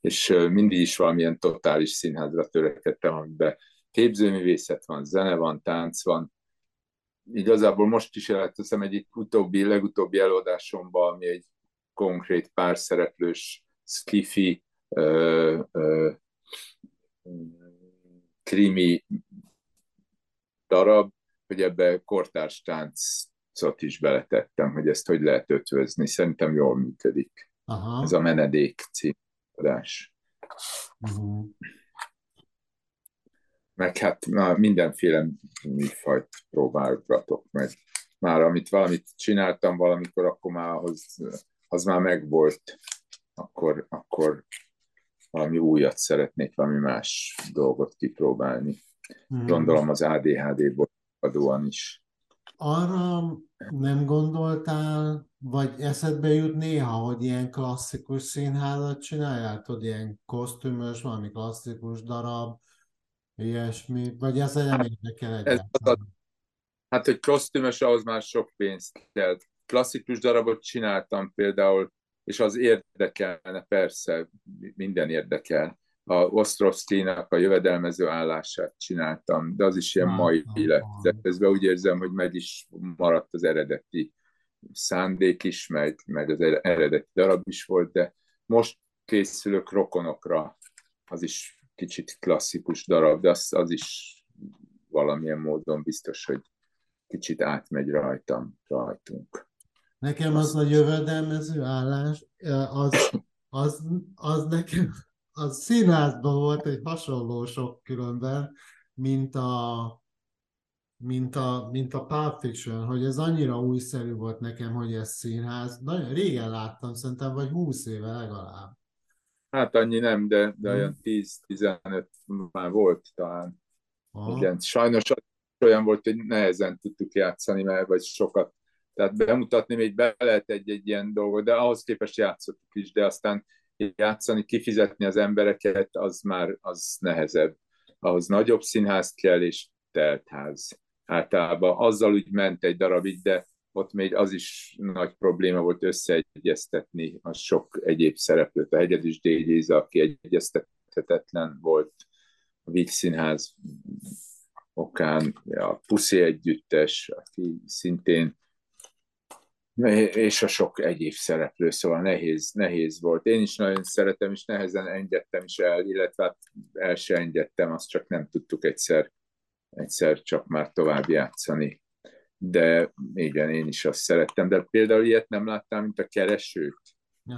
És mindig is valamilyen totális színházra törekedtem, amiben képzőművészet van, zene van, tánc van. Igazából most is elteszem egyik utóbbi, legutóbbi előadásomban, ami egy konkrét párszereplős skifi ö, ö, krimi darab, hogy ebbe kortárs táncot is beletettem, hogy ezt hogy lehet ötvözni. Szerintem jól működik. Aha. Ez a menedék címadás. Uh-huh. Meg hát na, mindenféle műfajt próbálgatok meg. Már amit valamit csináltam valamikor, akkor már az, az már megvolt. Akkor, akkor valami újat szeretnék, valami más dolgot kipróbálni. Hmm. Gondolom az ADHD-ból adóan is. Arra nem gondoltál, vagy eszedbe jut néha, hogy ilyen klasszikus színházat csináljál? Tudod, ilyen kosztümös, valami klasszikus darab, ilyesmi, vagy ez nem érdekel egyáltalán? Hát, hogy kosztümös, ahhoz már sok pénzt kell. Klasszikus darabot csináltam például, és az érdekelne, persze, minden érdekel a Osztrovszkinak a jövedelmező állását csináltam, de az is ilyen mai lett. De közben úgy érzem, hogy meg is maradt az eredeti szándék is, meg, meg az eredeti darab is volt, de most készülök rokonokra, az is kicsit klasszikus darab, de az, az is valamilyen módon biztos, hogy kicsit átmegy rajtam, rajtunk. Nekem az a jövedelmező állás, az, az, az nekem az színházban volt egy hasonló sok különben, mint a mint a, mint a Pulp Fiction, hogy ez annyira újszerű volt nekem, hogy ez színház. Nagyon régen láttam, szerintem vagy 20 éve legalább. Hát annyi nem, de, de olyan 10-15 már volt talán. Aha. Igen, sajnos olyan volt, hogy nehezen tudtuk játszani, mert vagy sokat. Tehát bemutatni még be lehet egy-egy ilyen dolgot, de ahhoz képest játszottuk is, de aztán játszani, kifizetni az embereket, az már az nehezebb. Ahhoz nagyobb színház kell, és teltház. Általában azzal úgy ment egy darabig, de ott még az is nagy probléma volt összeegyeztetni a sok egyéb szereplőt. A Hegyedűs Dégyéza, aki egyeztethetetlen volt, a Víg Színház okán, a Puszi Együttes, aki szintén és a sok egyéb szereplő, szóval nehéz, nehéz volt. Én is nagyon szeretem, és nehezen engedtem is el, illetve hát el se engedtem, azt csak nem tudtuk egyszer, egyszer csak már tovább játszani. De igen, én is azt szerettem. De például ilyet nem láttam, mint a Keresők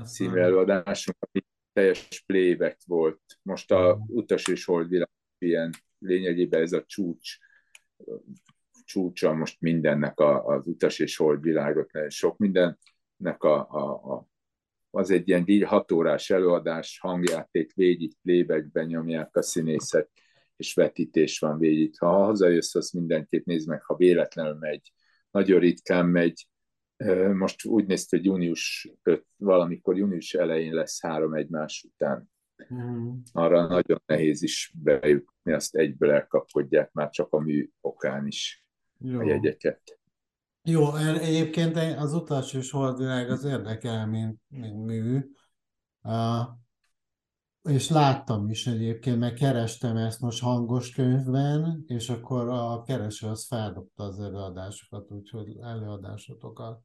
című előadásunk, ami teljes playback volt. Most a Utas és Holdvilág ilyen lényegében ez a csúcs csúcsa most mindennek a, az utas és holdvilágot, sok mindennek a, a, a az egy ilyen hatórás előadás, hangjáték, végig plébekben nyomják a színészek, és vetítés van végig. Ha hazajössz, azt mindenképp nézd meg, ha véletlenül megy. Nagyon ritkán megy. Most úgy néz hogy június 5, valamikor június elején lesz három egymás után. Mm. Arra nagyon nehéz is bejutni, azt egyből elkapkodják már csak a mű okán is. Jó. a jegyeket. Jó, egyébként az utas és holdvilág az érdekel, mint, mint mű. Uh, és láttam is egyébként, mert kerestem ezt most hangos könyvben, és akkor a kereső az feldobta az előadásokat, úgyhogy előadásotokat.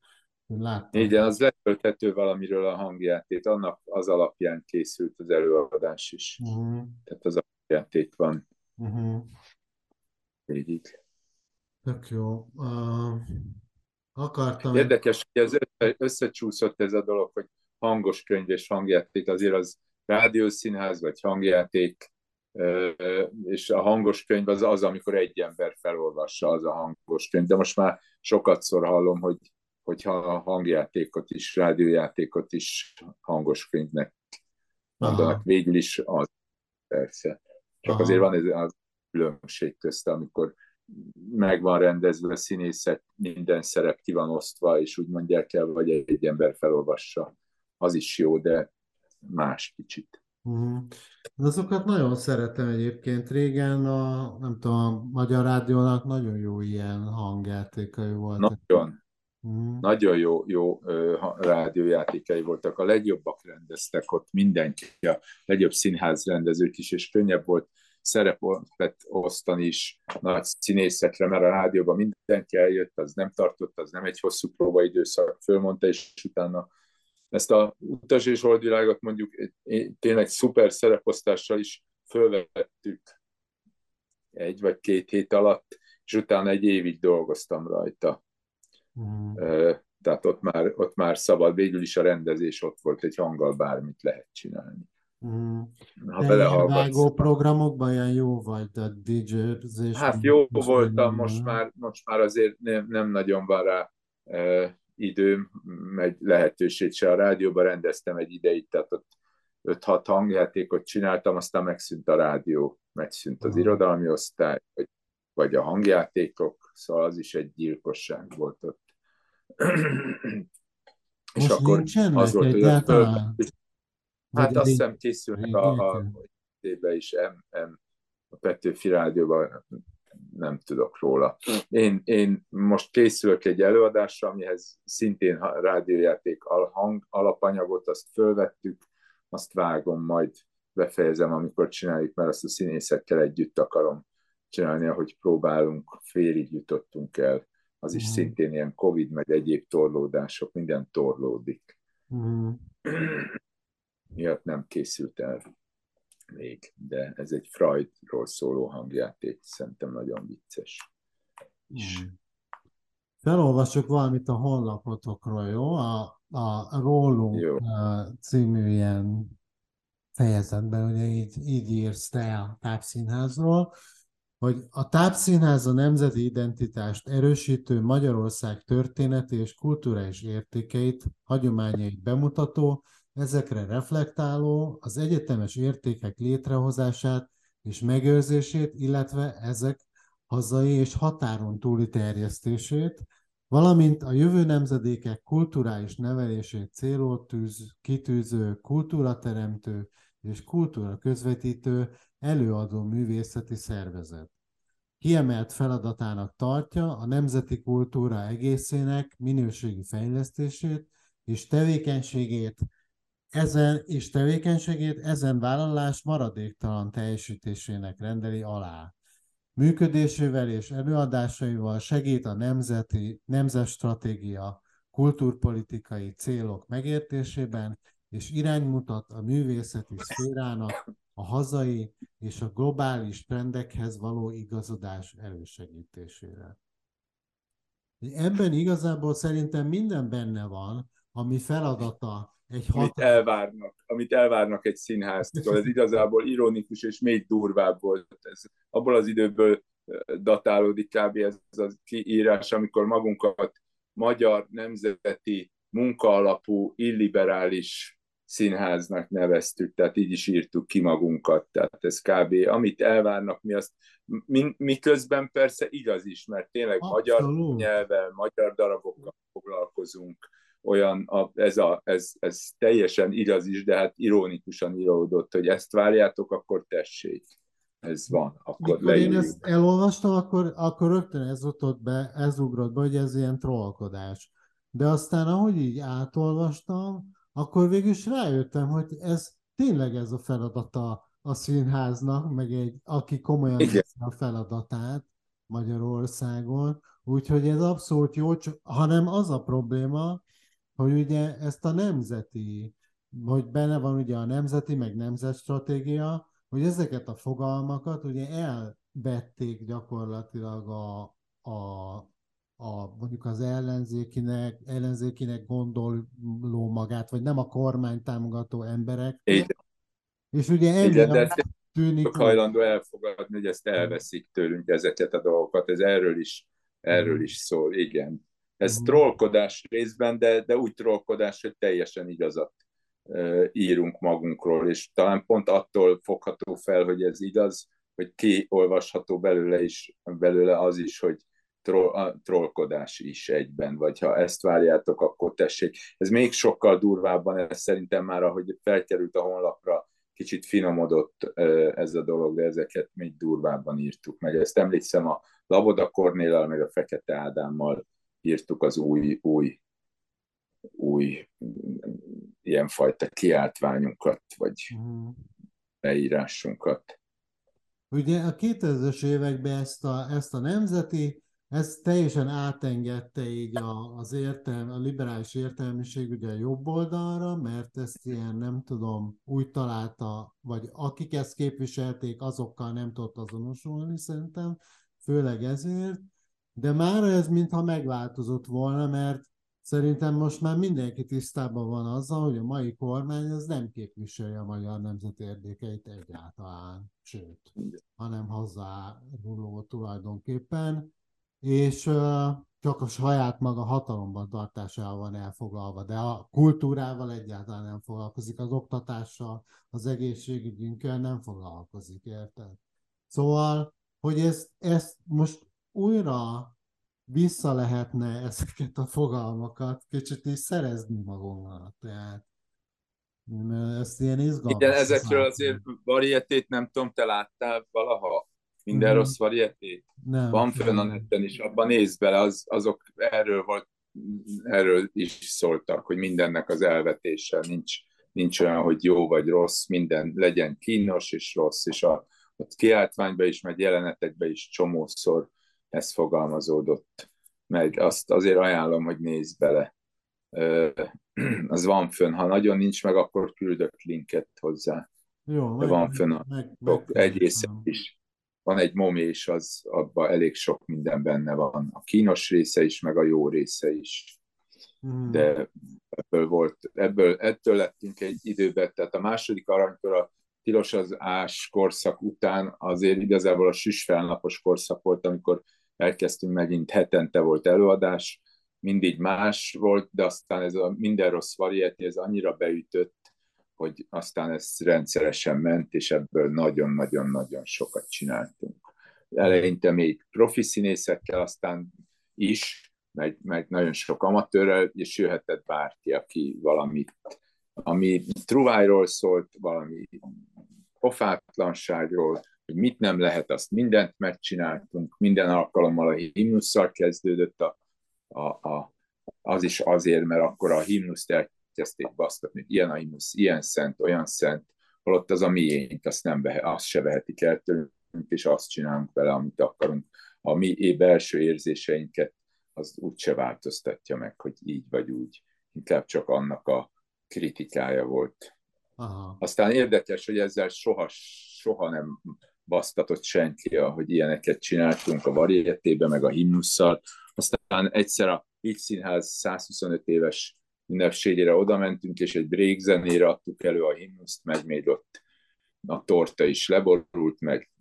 Láttam. Igen, az letölthető valamiről a hangjátét, annak az alapján készült az előadás is. Uh-huh. Tehát az alapjátét van. Uh-huh. Végig. Tök jó. Uh, akartam... Érdekes, hogy ez összecsúszott ez a dolog, hogy hangos könyv és hangjáték, azért az rádiószínház vagy hangjáték, és a hangos könyv az az, amikor egy ember felolvassa, az a hangos könyv. De most már sokat szor hallom, hogy hogyha a hangjátékot is, rádiójátékot is hangos könyvnek mondanak. Aha. Végül is az, persze. Csak Aha. azért van ez a különbség közt, amikor meg van rendezve a színészek, minden szerep ki van osztva, és úgy mondják el, vagy egy ember felolvassa. Az is jó, de más kicsit. Uh-huh. Azokat nagyon szeretem egyébként. Régen a, nem tudom, a Magyar Rádiónak nagyon jó ilyen hangjátékai voltak. Nagyon. Uh-huh. Nagyon jó, jó rádiójátékai voltak. A legjobbak rendeztek ott mindenki, a legjobb színház rendezők is, és könnyebb volt szerepet osztani is nagy színészekre, mert a rádióban mindenki eljött, az nem tartott, az nem egy hosszú próbaidőszak, fölmondta, és utána ezt a utas és holdvilágot mondjuk tényleg szuper szereposztással is fölvettük egy vagy két hét alatt, és utána egy évig dolgoztam rajta. Mm. Tehát ott már, ott már szabad, végül is a rendezés ott volt, egy hanggal bármit lehet csinálni. Mm. Ha belehallgatsz. programokban ilyen jó vagy, a dj Hát jó voltam, most már, most már azért nem, nem nagyon van rá e, időm, meg lehetőség se. A rádióban rendeztem egy ideig, tehát ott 5-6 hangjátékot csináltam, aztán megszűnt a rádió, megszűnt az irodalmi osztály, vagy, vagy a hangjátékok, szóval az is egy gyilkosság volt ott. [clears throat] Most és akkor az volt, hogy Hát azt hiszem készülnek a, a éve is M, M, a Petőfi Rádióban, nem tudok róla. Én, én most készülök egy előadásra, amihez szintén rádiójáték hang alapanyagot, azt fölvettük, azt vágom, majd befejezem, amikor csináljuk, mert azt a színészekkel együtt akarom csinálni, ahogy próbálunk, félig jutottunk el. Az is mm. szintén ilyen Covid, meg egyéb torlódások, minden torlódik. Mm. [clears throat] Miatt nem készült el még, de ez egy Freudról szóló hangjáték, szerintem nagyon vicces. Mm. Felolvasok valamit a honlapotokról, jó? A, a Rólunk jó. című ilyen fejezetben, ugye így, így írsz te a tápszínházról, hogy a tápszínház a nemzeti identitást erősítő Magyarország történeti és kulturális értékeit, hagyományait bemutató, ezekre reflektáló, az egyetemes értékek létrehozását és megőrzését, illetve ezek hazai és határon túli terjesztését, valamint a jövő nemzedékek kulturális nevelését célul tűz, kitűző, kultúrateremtő és kultúra közvetítő előadó művészeti szervezet. Kiemelt feladatának tartja a nemzeti kultúra egészének minőségi fejlesztését és tevékenységét ezen és tevékenységét ezen vállalás maradéktalan teljesítésének rendeli alá. Működésével és előadásaival segít a nemzeti, nemzetstratégia kultúrpolitikai célok megértésében, és iránymutat a művészeti szférának a hazai és a globális trendekhez való igazodás elősegítésére. Ebben igazából szerintem minden benne van, ami feladata egy hat... amit elvárnak, amit elvárnak egy színháztól. Ez igazából ironikus és még durvább volt. Ez abból az időből datálódik kb. ez a kiírás, amikor magunkat magyar nemzeti munkaalapú illiberális színháznak neveztük, tehát így is írtuk ki magunkat, tehát ez kb. Amit elvárnak, mi azt, mi, miközben persze igaz is, mert tényleg Abszolút. magyar nyelvvel, magyar darabokkal foglalkozunk, olyan, a, ez, a, ez, ez teljesen igaz is, de hát ironikusan íródott, hogy ezt várjátok, akkor tessék. Ez van, akkor Mikor én ezt elolvastam, akkor, akkor rögtön ez utott be, ez ugrott be, hogy ez ilyen trollkodás. De aztán, ahogy így átolvastam, akkor végül is rájöttem, hogy ez tényleg ez a feladata a színháznak, meg egy, aki komolyan veszi a feladatát Magyarországon, úgyhogy ez abszolút jó, hanem az a probléma, hogy ugye ezt a nemzeti, hogy benne van ugye a nemzeti, meg nemzetstratégia, hogy ezeket a fogalmakat ugye elvették gyakorlatilag a, a, a mondjuk az ellenzékinek, ellenzékinek gondoló magát, vagy nem a kormány támogató emberek. És ugye emiatt tűnik... hajlandó elfogadni, hogy ezt elveszik tőlünk ezeket a dolgokat. Ez erről is, erről is szól, igen. Ez uh-huh. trollkodás részben, de, de úgy trollkodás, hogy teljesen igazat írunk magunkról, és talán pont attól fogható fel, hogy ez igaz, hogy kiolvasható belőle is, belőle az is, hogy troll, trollkodás is egyben, vagy ha ezt várjátok, akkor tessék. Ez még sokkal durvábban, ez szerintem már, ahogy felkerült a honlapra, kicsit finomodott ez a dolog, de ezeket még durvábban írtuk meg. Ezt emlékszem a Laboda Kornélal, meg a Fekete Ádámmal írtuk az új, új, új ilyenfajta kiáltványunkat, vagy mm. leírásunkat. Ugye a 2000-es években ezt a, ezt a nemzeti ez teljesen átengedte így a, az értelm, a liberális értelmiség ugye a jobb oldalra, mert ezt ilyen, nem tudom, úgy találta, vagy akik ezt képviselték, azokkal nem tudott azonosulni szerintem, főleg ezért, de már ez mintha megváltozott volna, mert szerintem most már mindenki tisztában van azzal, hogy a mai kormány az nem képviseli a magyar nemzet érdekeit egyáltalán, sőt, hanem hozzáruló tulajdonképpen és csak a saját maga hatalomban tartásával van elfoglalva, de a kultúrával egyáltalán nem foglalkozik, az oktatással, az egészségügyünkkel nem foglalkozik, érted? Szóval, hogy ezt, ezt most újra vissza lehetne ezeket a fogalmakat kicsit is szerezni magunknak, tehát ezt ilyen izgalmas. Igen, ezekről azért varietét nem tudom, te láttál valaha? Minden mm. rossz varietét? Nem. Van fönn a netten is, abban nézd bele, az, azok erről volt, erről is szóltak, hogy mindennek az elvetése nincs, nincs olyan, hogy jó vagy rossz, minden legyen kínos és rossz, és a, a kiáltványba is, meg jelenetekbe is csomószor ez fogalmazódott meg. Azt azért ajánlom, hogy nézd bele. [clears throat] Az van fönn, ha nagyon nincs meg, akkor küldök linket hozzá. Jó, De meg, van fönn a meg, meg, egy része is van egy mom, és az, abban elég sok minden benne van. A kínos része is, meg a jó része is. Hmm. De ebből volt, ebből, ettől lettünk egy időben, tehát a második aranykor a tilos az ás korszak után azért igazából a süsfelnapos korszak volt, amikor elkezdtünk megint hetente volt előadás, mindig más volt, de aztán ez a minden rossz variety, ez annyira beütött, hogy aztán ez rendszeresen ment, és ebből nagyon-nagyon-nagyon sokat csináltunk. Eleinte még profi színészekkel, aztán is, meg, meg nagyon sok amatőrrel, és jöhetett bárki, aki valamit, ami truvájról szólt, valami pofátlanságról, hogy mit nem lehet, azt mindent megcsináltunk, minden alkalommal a himnusszal kezdődött a, a, a, az is azért, mert akkor a himnuszt el elkezdték basztatni, hogy ilyen aimusz, ilyen szent, olyan szent, holott az a miénk, azt, nem vehe, azt se vehetik el tőlünk, és azt csinálunk vele, amit akarunk. A mi belső érzéseinket az úgyse változtatja meg, hogy így vagy úgy. Inkább csak annak a kritikája volt. Aha. Aztán érdekes, hogy ezzel soha, soha nem basztatott senki, hogy ilyeneket csináltunk a varietébe, meg a himnusszal. Aztán egyszer a Így Színház 125 éves ünnepségére oda mentünk, és egy break zenére adtuk elő a himnuszt, meg még ott a torta is leborult, meg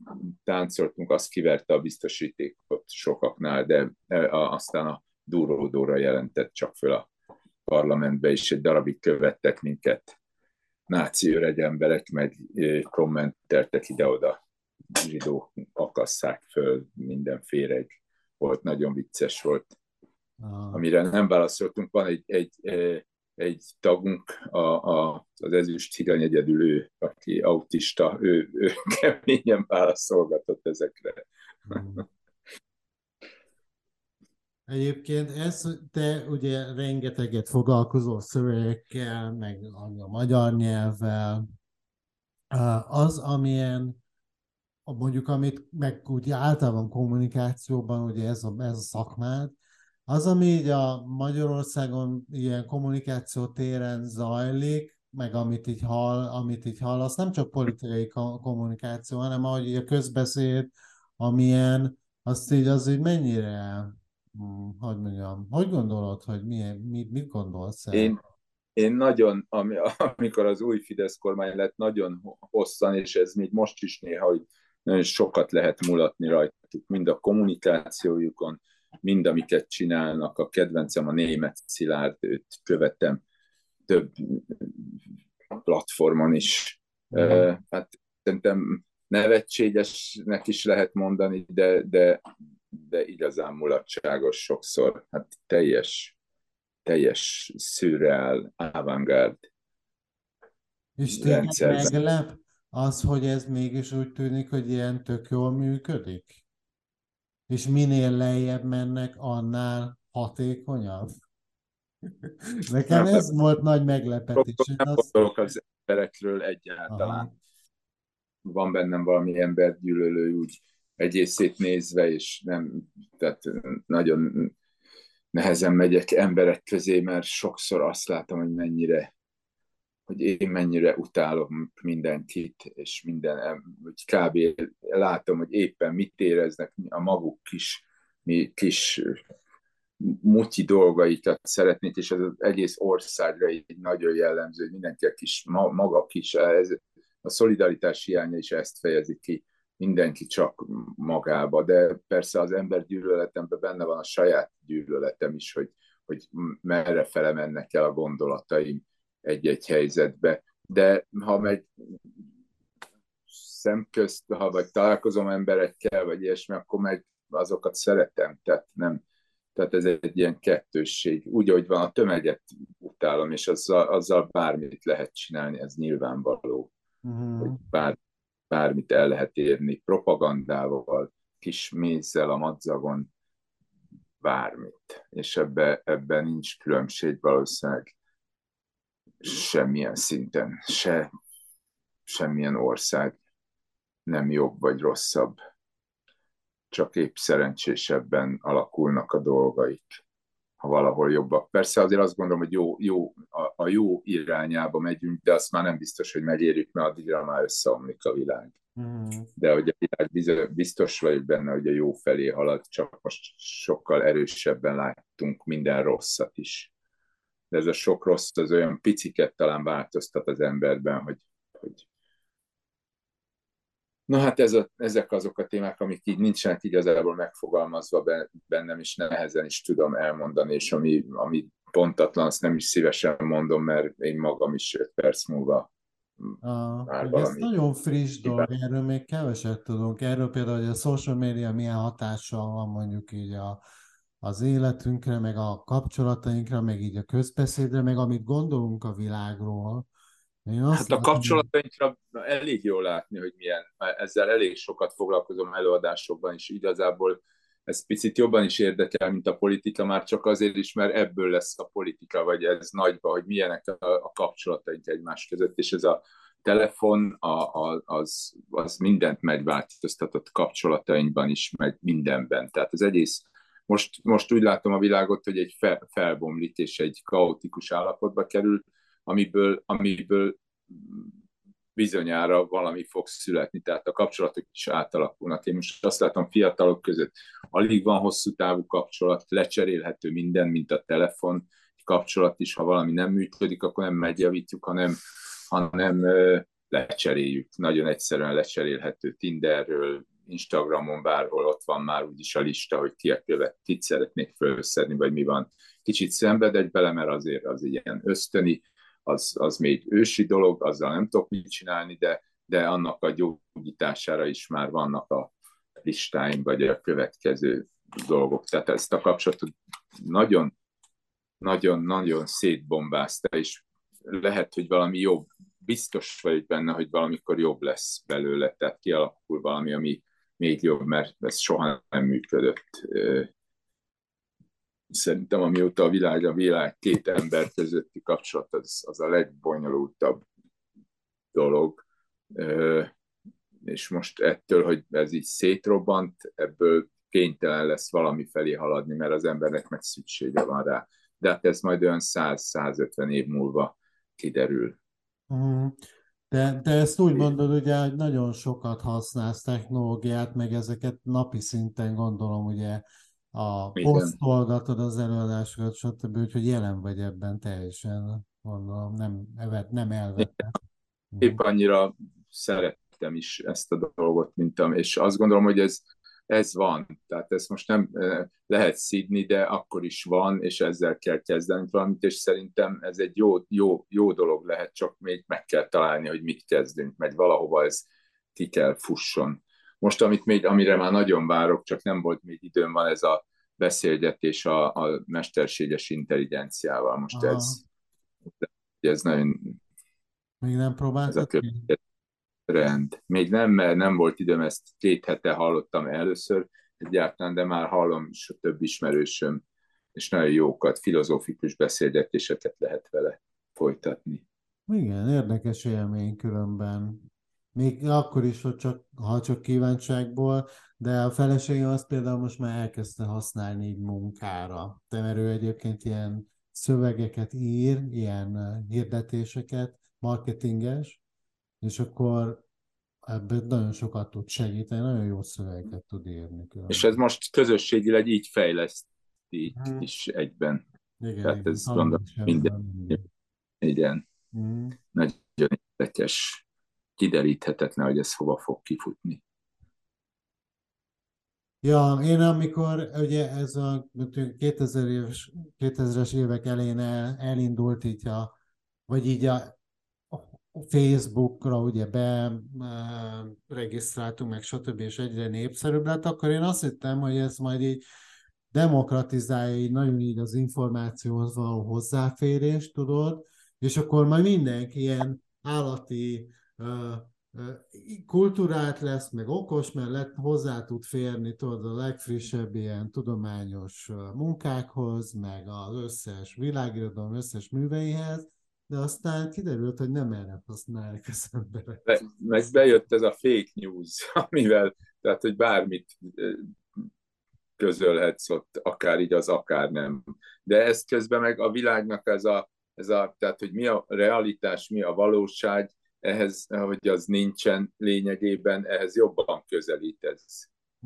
táncoltunk, azt kiverte a biztosítékot sokaknál, de aztán a duródóra jelentett csak föl a parlamentbe, és egy darabig követtek minket náci öreg emberek, meg kommenteltek ide-oda, zsidók akasszák föl, mindenféle volt, nagyon vicces volt. Ah. amire nem válaszoltunk. Van egy, egy, egy tagunk, a, a, az ezüst higany egyedül ő, aki autista, ő, ő [laughs] keményen válaszolgatott ezekre. Hmm. Egyébként ez, te ugye rengeteget foglalkozol szövegekkel, meg a magyar nyelvvel. Az, amilyen mondjuk, amit meg úgy általában kommunikációban, ugye ez a, ez a szakmád, az, ami így a Magyarországon ilyen kommunikáció téren zajlik, meg amit így hall, amit így hall, az nem csak politikai kommunikáció, hanem ahogy a közbeszéd, amilyen, azt így az így mennyire, hm, hogy mondjam, hogy gondolod, hogy milyen, mit, mit gondolsz? Én, én nagyon, ami, [laughs] amikor az új Fidesz kormány lett, nagyon hosszan, és ez még most is néha, hogy nagyon sokat lehet mulatni rajtuk, mind a kommunikációjukon, mind amiket csinálnak. A kedvencem a német Szilárd, őt követem több platformon is. Mm. Hát szerintem nevetségesnek is lehet mondani, de, de, de igazán mulatságos sokszor. Hát teljes, teljes szürreál, avantgárd És meglep az, hogy ez mégis úgy tűnik, hogy ilyen tök jól működik? és minél lejjebb mennek, annál hatékonyabb. [laughs] Nekem nem, ez volt nagy meglepetés. Nem gondolok az emberekről egyáltalán. Aha. Van bennem valami embergyűlölő úgy egészét nézve, és nem, tehát nagyon nehezen megyek emberek közé, mert sokszor azt látom, hogy mennyire hogy én mennyire utálom mindenkit, és minden, hogy kb. látom, hogy éppen mit éreznek a maguk kis, mi kis mutyi dolgaikat szeretnék, és ez az egész országra egy nagyon jellemző, hogy mindenki a kis, maga kis, ez, a szolidaritás hiánya is ezt fejezi ki, mindenki csak magába, de persze az ember gyűlöletemben benne van a saját gyűlöletem is, hogy, hogy merre fele mennek el a gondolataim egy-egy helyzetbe. De ha megy szemközt, ha vagy találkozom emberekkel, vagy ilyesmi, akkor meg azokat szeretem, tehát nem, tehát ez egy ilyen kettősség. Úgy, hogy van, a tömeget utálom, és azzal, azzal bármit lehet csinálni, ez nyilvánvaló. Mm. Hogy bár, bármit el lehet érni, propagandával, kis mézzel a madzagon, bármit. És ebbe, ebben nincs különbség valószínűleg semmilyen szinten, se semmilyen ország nem jobb vagy rosszabb, csak épp szerencsésebben alakulnak a dolgaik, ha valahol jobbak. Persze azért azt gondolom, hogy jó, jó, a, a jó irányába megyünk, de azt már nem biztos, hogy megérjük, mert addigra már összeomlik a világ. Mm. De hogy a világ biztos vagyok benne, hogy a jó felé halad, csak most sokkal erősebben láttunk minden rosszat is de ez a sok rossz az olyan piciket talán változtat az emberben, hogy, hogy Na hát ez a, ezek azok a témák, amik így nincsenek igazából megfogalmazva bennem, és nehezen is tudom elmondani, és ami, ami pontatlan, azt nem is szívesen mondom, mert én magam is öt perc múlva Ah, ez nagyon friss dolog, erről még keveset tudunk. Erről például, hogy a social media milyen hatással van mondjuk így a, az életünkre, meg a kapcsolatainkra, meg így a közbeszédre, meg amit gondolunk a világról. Én azt hát a kapcsolatainkra elég jól látni, hogy milyen, ezzel elég sokat foglalkozom előadásokban, és igazából ez picit jobban is érdekel, mint a politika, már csak azért is, mert ebből lesz a politika, vagy ez nagyba, hogy milyenek a, a kapcsolataink egymás között, és ez a telefon a, a, az, az mindent megváltoztatott kapcsolatainkban is, meg mindenben. Tehát az egész most, most úgy látom a világot, hogy egy fel, felbomlik és egy kaotikus állapotba kerül, amiből, amiből bizonyára valami fog születni, tehát a kapcsolatok is átalakulnak. Én most azt látom fiatalok között, alig van hosszú távú kapcsolat, lecserélhető minden, mint a telefon kapcsolat is, ha valami nem működik, akkor nem megjavítjuk, hanem, hanem lecseréljük. Nagyon egyszerűen lecserélhető Tinderről, Instagramon bárhol ott van már úgyis a lista, hogy ki a követ, kit szeretnék felszedni, vagy mi van. Kicsit szenvedek bele, mert azért az ilyen ösztöni, az, az még ősi dolog, azzal nem tudok mit csinálni, de, de annak a gyógyítására is már vannak a listáim, vagy a következő dolgok. Tehát ezt a kapcsolatot nagyon, nagyon, nagyon szétbombázta, és lehet, hogy valami jobb, biztos vagyok benne, hogy valamikor jobb lesz belőle, tehát kialakul valami, ami, még jobb, mert ez soha nem működött. Szerintem amióta a világ a világ két ember közötti kapcsolat, az, az a legbonyolultabb dolog. És most ettől, hogy ez így szétrobbant, ebből kénytelen lesz valami felé haladni, mert az embernek meg szüksége van rá. De hát ez majd olyan 100-150 év múlva kiderül. Mm. De, de ezt úgy mondod, ugye, hogy nagyon sokat használsz technológiát, meg ezeket napi szinten gondolom, ugye a posztolgatod az előadásokat, stb., úgyhogy jelen vagy ebben teljesen, gondolom, nem, evet, nem elvetve. Épp annyira szerettem is ezt a dolgot, mint am, és azt gondolom, hogy ez ez van. Tehát ezt most nem lehet szídni, de akkor is van, és ezzel kell kezdeni valamit, és szerintem ez egy jó, jó, jó dolog lehet, csak még meg kell találni, hogy mit kezdünk, mert valahova ez ki kell fusson. Most, amit még, amire már nagyon várok, csak nem volt még időm, van ez a beszélgetés a, a mesterséges intelligenciával. Most Aha. ez, ez nagyon... Még nem próbáltad rend. Még nem, mert nem volt időm, ezt két hete hallottam először egyáltalán, de már hallom is a több ismerősöm, és nagyon jókat, filozófikus beszélgetéseket lehet vele folytatni. Igen, érdekes élmény különben. még akkor is, hogy csak, ha csak kíváncságból, de a feleségem azt például most már elkezdte használni így munkára. De mert ő egyébként ilyen szövegeket ír, ilyen hirdetéseket, marketinges, és akkor ebben nagyon sokat tud segíteni, nagyon jó szövegeket tud írni. Különben. És ez most közösségileg így fejleszti hmm. is egyben. Igen, Tehát igen, ez gondolom minden. Igen. Hmm. Nagyon érdekes, kideríthetetlen, hogy ez hova fog kifutni. Ja, én amikor ugye ez a 2000 éves, 2000-es évek elején el, elindult így a, vagy így a Facebookra ugye be regisztráltunk, meg stb. és egyre népszerűbb lett, akkor én azt hittem, hogy ez majd így demokratizálja így nagyon így az információhoz való hozzáférést, tudod, és akkor majd mindenki ilyen állati kultúrát lesz, meg okos, mert lett, hozzá tud férni tudod, a legfrissebb ilyen tudományos munkákhoz, meg az összes világirodalom összes műveihez, de aztán kiderült, hogy nem erre használják az emberek. Meg, meg bejött ez a fake news, [laughs] amivel, tehát, hogy bármit közölhetsz ott, akár igaz, akár nem. De ez közben meg a világnak ez a, ez a, tehát, hogy mi a realitás, mi a valóság, ehhez, hogy az nincsen lényegében, ehhez jobban közelít ez.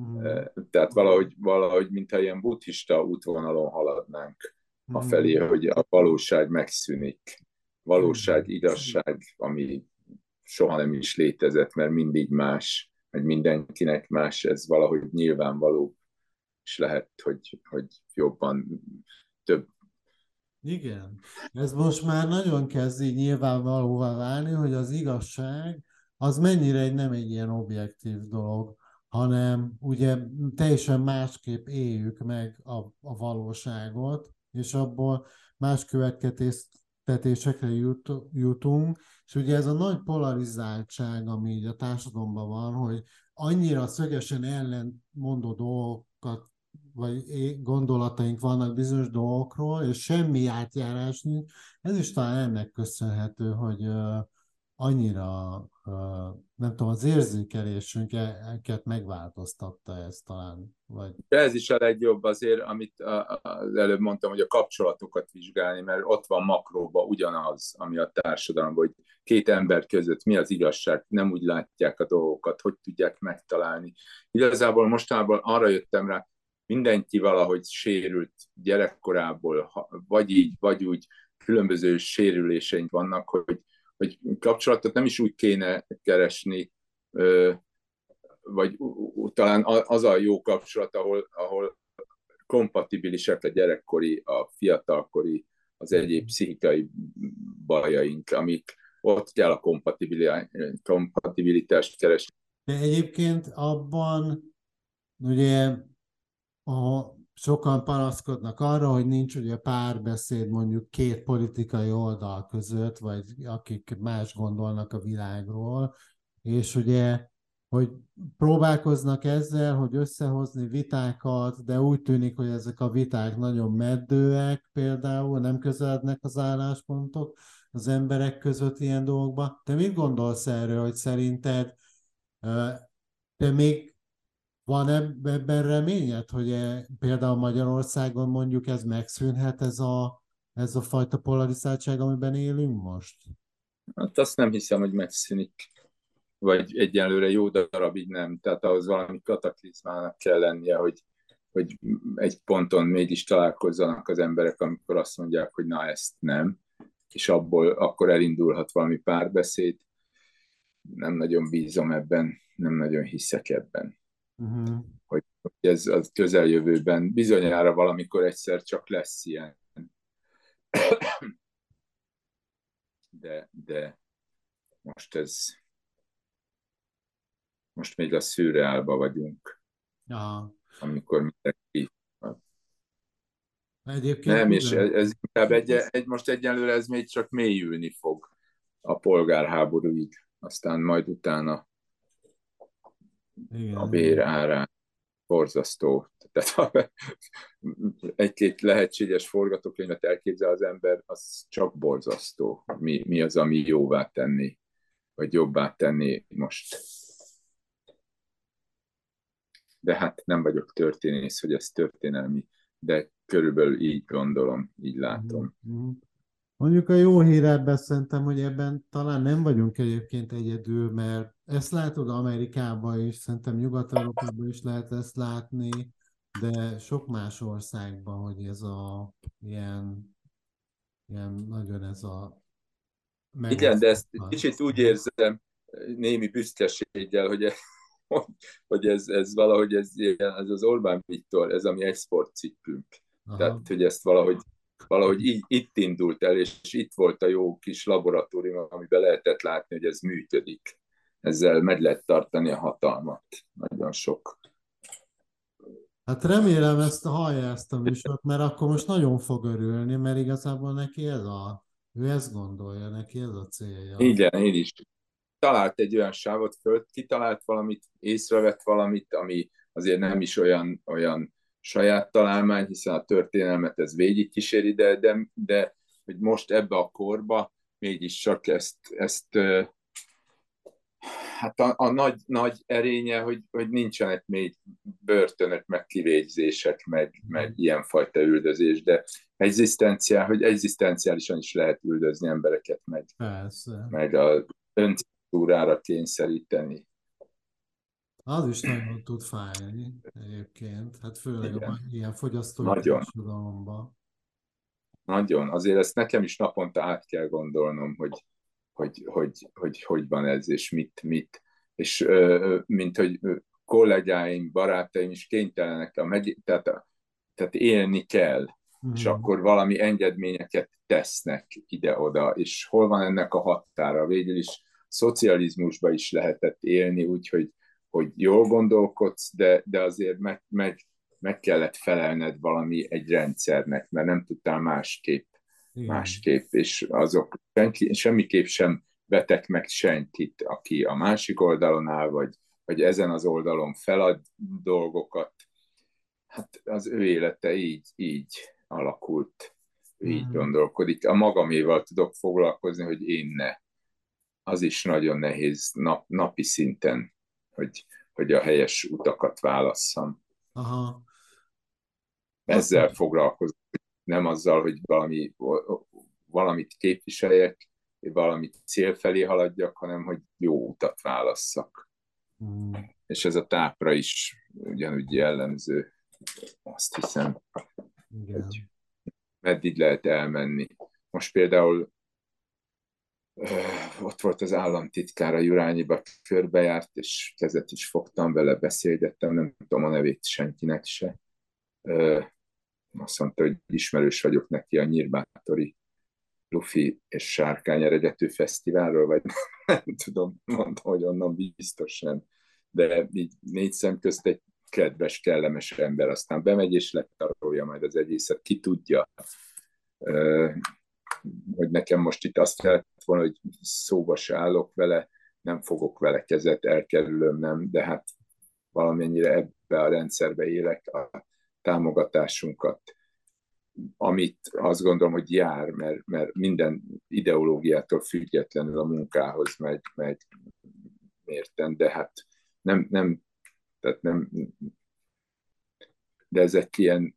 Mm. Tehát valahogy, valahogy, mintha ilyen buddhista útvonalon haladnánk mm. a felé, hogy a valóság megszűnik. Valóság, mm. igazság, ami soha nem is létezett, mert mindig más, vagy mindenkinek más, ez valahogy nyilvánvaló, és lehet, hogy, hogy jobban több igen. Ez most már nagyon kezd így nyilvánvalóvá válni, hogy az igazság az mennyire egy, nem egy ilyen objektív dolog, hanem ugye teljesen másképp éljük meg a, a valóságot, és abból más következtetésekre jut, jutunk, és ugye ez a nagy polarizáltság, ami így a társadalomban van, hogy annyira szögesen ellentmondó dolgokat vagy gondolataink vannak bizonyos dolgokról, és semmi átjárás nincs. Ez is talán ennek köszönhető, hogy annyira, nem tudom, az érzékelésünket megváltoztatta ez talán. Vagy... Ez is a legjobb azért, amit az előbb mondtam, hogy a kapcsolatokat vizsgálni, mert ott van makróban ugyanaz, ami a társadalomban, hogy két ember között mi az igazság, nem úgy látják a dolgokat, hogy tudják megtalálni. Igazából mostanában arra jöttem rá, mindenki valahogy sérült gyerekkorából, vagy így, vagy úgy különböző sérüléseink vannak, hogy, hogy kapcsolatot nem is úgy kéne keresni, vagy talán az a jó kapcsolat, ahol, ahol kompatibilisek a gyerekkori, a fiatalkori, az egyéb pszichikai bajaink, amik ott kell a kompatibilitást keresni. De egyébként abban ugye a, sokan panaszkodnak arra, hogy nincs ugye párbeszéd mondjuk két politikai oldal között, vagy akik más gondolnak a világról, és ugye, hogy próbálkoznak ezzel, hogy összehozni vitákat, de úgy tűnik, hogy ezek a viták nagyon meddőek például, nem közelednek az álláspontok az emberek között ilyen dolgokba. Te mit gondolsz erről, hogy szerinted te még van ebben reményed, hogy e, például Magyarországon mondjuk ez megszűnhet, ez a, ez a fajta polarizáltság, amiben élünk most? Hát azt nem hiszem, hogy megszűnik. Vagy egyelőre jó darabig nem. Tehát ahhoz valami kataklizmának kell lennie, hogy, hogy egy ponton mégis találkozzanak az emberek, amikor azt mondják, hogy na ezt nem, és abból akkor elindulhat valami párbeszéd. Nem nagyon bízom ebben, nem nagyon hiszek ebben uh-huh. hogy ez a közeljövőben bizonyára valamikor egyszer csak lesz ilyen. De, de most ez most még a szürreálba vagyunk. Aha. Amikor mindenki Egyébként nem, és ez, ez inkább egy, egy, most egyenlőre ez még csak mélyülni fog a polgárháborúig, aztán majd utána igen. a bér árán. Borzasztó. Tehát [laughs] egy-két lehetséges forgatókönyvet elképzel az ember, az csak borzasztó. Mi, mi az, ami jóvá tenni vagy jobbá tenni most. De hát nem vagyok történész, hogy ez történelmi, de körülbelül így gondolom, így látom. Mm-hmm. Mondjuk a jó hír ebben szerintem, hogy ebben talán nem vagyunk egyébként egyedül, mert ezt látod Amerikában is, szerintem Nyugat-Európában is lehet ezt látni, de sok más országban, hogy ez a ilyen, ilyen nagyon ez a Igen, de ezt kicsit úgy érzem némi büszkeséggel, hogy, [laughs] hogy ez, ez valahogy ez, ez az Orbán Viktor, ez a mi exportcikkünk. Tehát, hogy ezt valahogy valahogy így, itt indult el, és itt volt a jó kis laboratórium, amiben lehetett látni, hogy ez működik. Ezzel meg lehet tartani a hatalmat. Nagyon sok. Hát remélem ezt hallja ezt a műsort, mert akkor most nagyon fog örülni, mert igazából neki ez a, ő ezt gondolja, neki ez a célja. Igen, én is. Talált egy olyan sávot föl, kitalált valamit, észrevett valamit, ami azért nem is olyan, olyan saját találmány, hiszen a történelmet ez végig kíséri, de, de, de hogy most ebbe a korba mégis csak ezt, ezt hát a, a nagy, nagy erénye, hogy, hogy nincsenek még börtönök, meg kivégzések, meg, meg ilyenfajta üldözés, de egzisztenciál, hogy egzisztenciálisan is lehet üldözni embereket, meg, Persze. meg a öncentúrára kényszeríteni. Az is nagyon tud fájni egyébként, hát főleg Igen. a ilyen fogyasztói társadalomban. Nagyon, azért ezt nekem is naponta át kell gondolnom, hogy hogy, hogy, hogy, hogy van ez, és mit, mit. És mint hogy kollégáim, barátaim is kénytelenek, a meg, tehát, a, tehát élni kell, mm. és akkor valami engedményeket tesznek ide-oda, és hol van ennek a határa? Végül is szocializmusba is lehetett élni, úgyhogy hogy jól gondolkodsz, de, de azért meg, meg, meg kellett felelned valami egy rendszernek, mert nem tudtál másképp, Igen. másképp, és azok senki, semmiképp sem vetek meg senkit, aki a másik oldalon áll, vagy, vagy ezen az oldalon felad dolgokat. Hát az ő élete így, így alakult, ő így mm. gondolkodik. A magaméval tudok foglalkozni, hogy én ne. Az is nagyon nehéz nap, napi szinten hogy, hogy a helyes utakat válasszam. Aha. Ezzel foglalkozom, nem azzal, hogy valami, valamit képviseljek, valami cél felé haladjak, hanem hogy jó utat válasszak. Mm. És ez a tápra is ugyanúgy jellemző, azt hiszem, Igen. hogy meddig lehet elmenni. Most például ott volt az államtitkár a Jurányiba körbejárt, és kezet is fogtam vele, beszélgettem, nem tudom a nevét senkinek se. Azt mondta, hogy ismerős vagyok neki a Nyírbátori Lufi és Sárkány eredetű fesztiválról, vagy [laughs] nem tudom, mondtam, hogy onnan nem. De így négy szem közt egy kedves, kellemes ember, aztán bemegy és letarolja majd az egészet, ki tudja hogy nekem most itt azt kellett volna, hogy szóba se állok vele, nem fogok vele kezet, elkerülöm, nem, de hát valamennyire ebbe a rendszerbe élek a támogatásunkat, amit azt gondolom, hogy jár, mert, mert minden ideológiától függetlenül a munkához megy, megy mérten, de hát nem, nem, tehát nem, de ezek ilyen,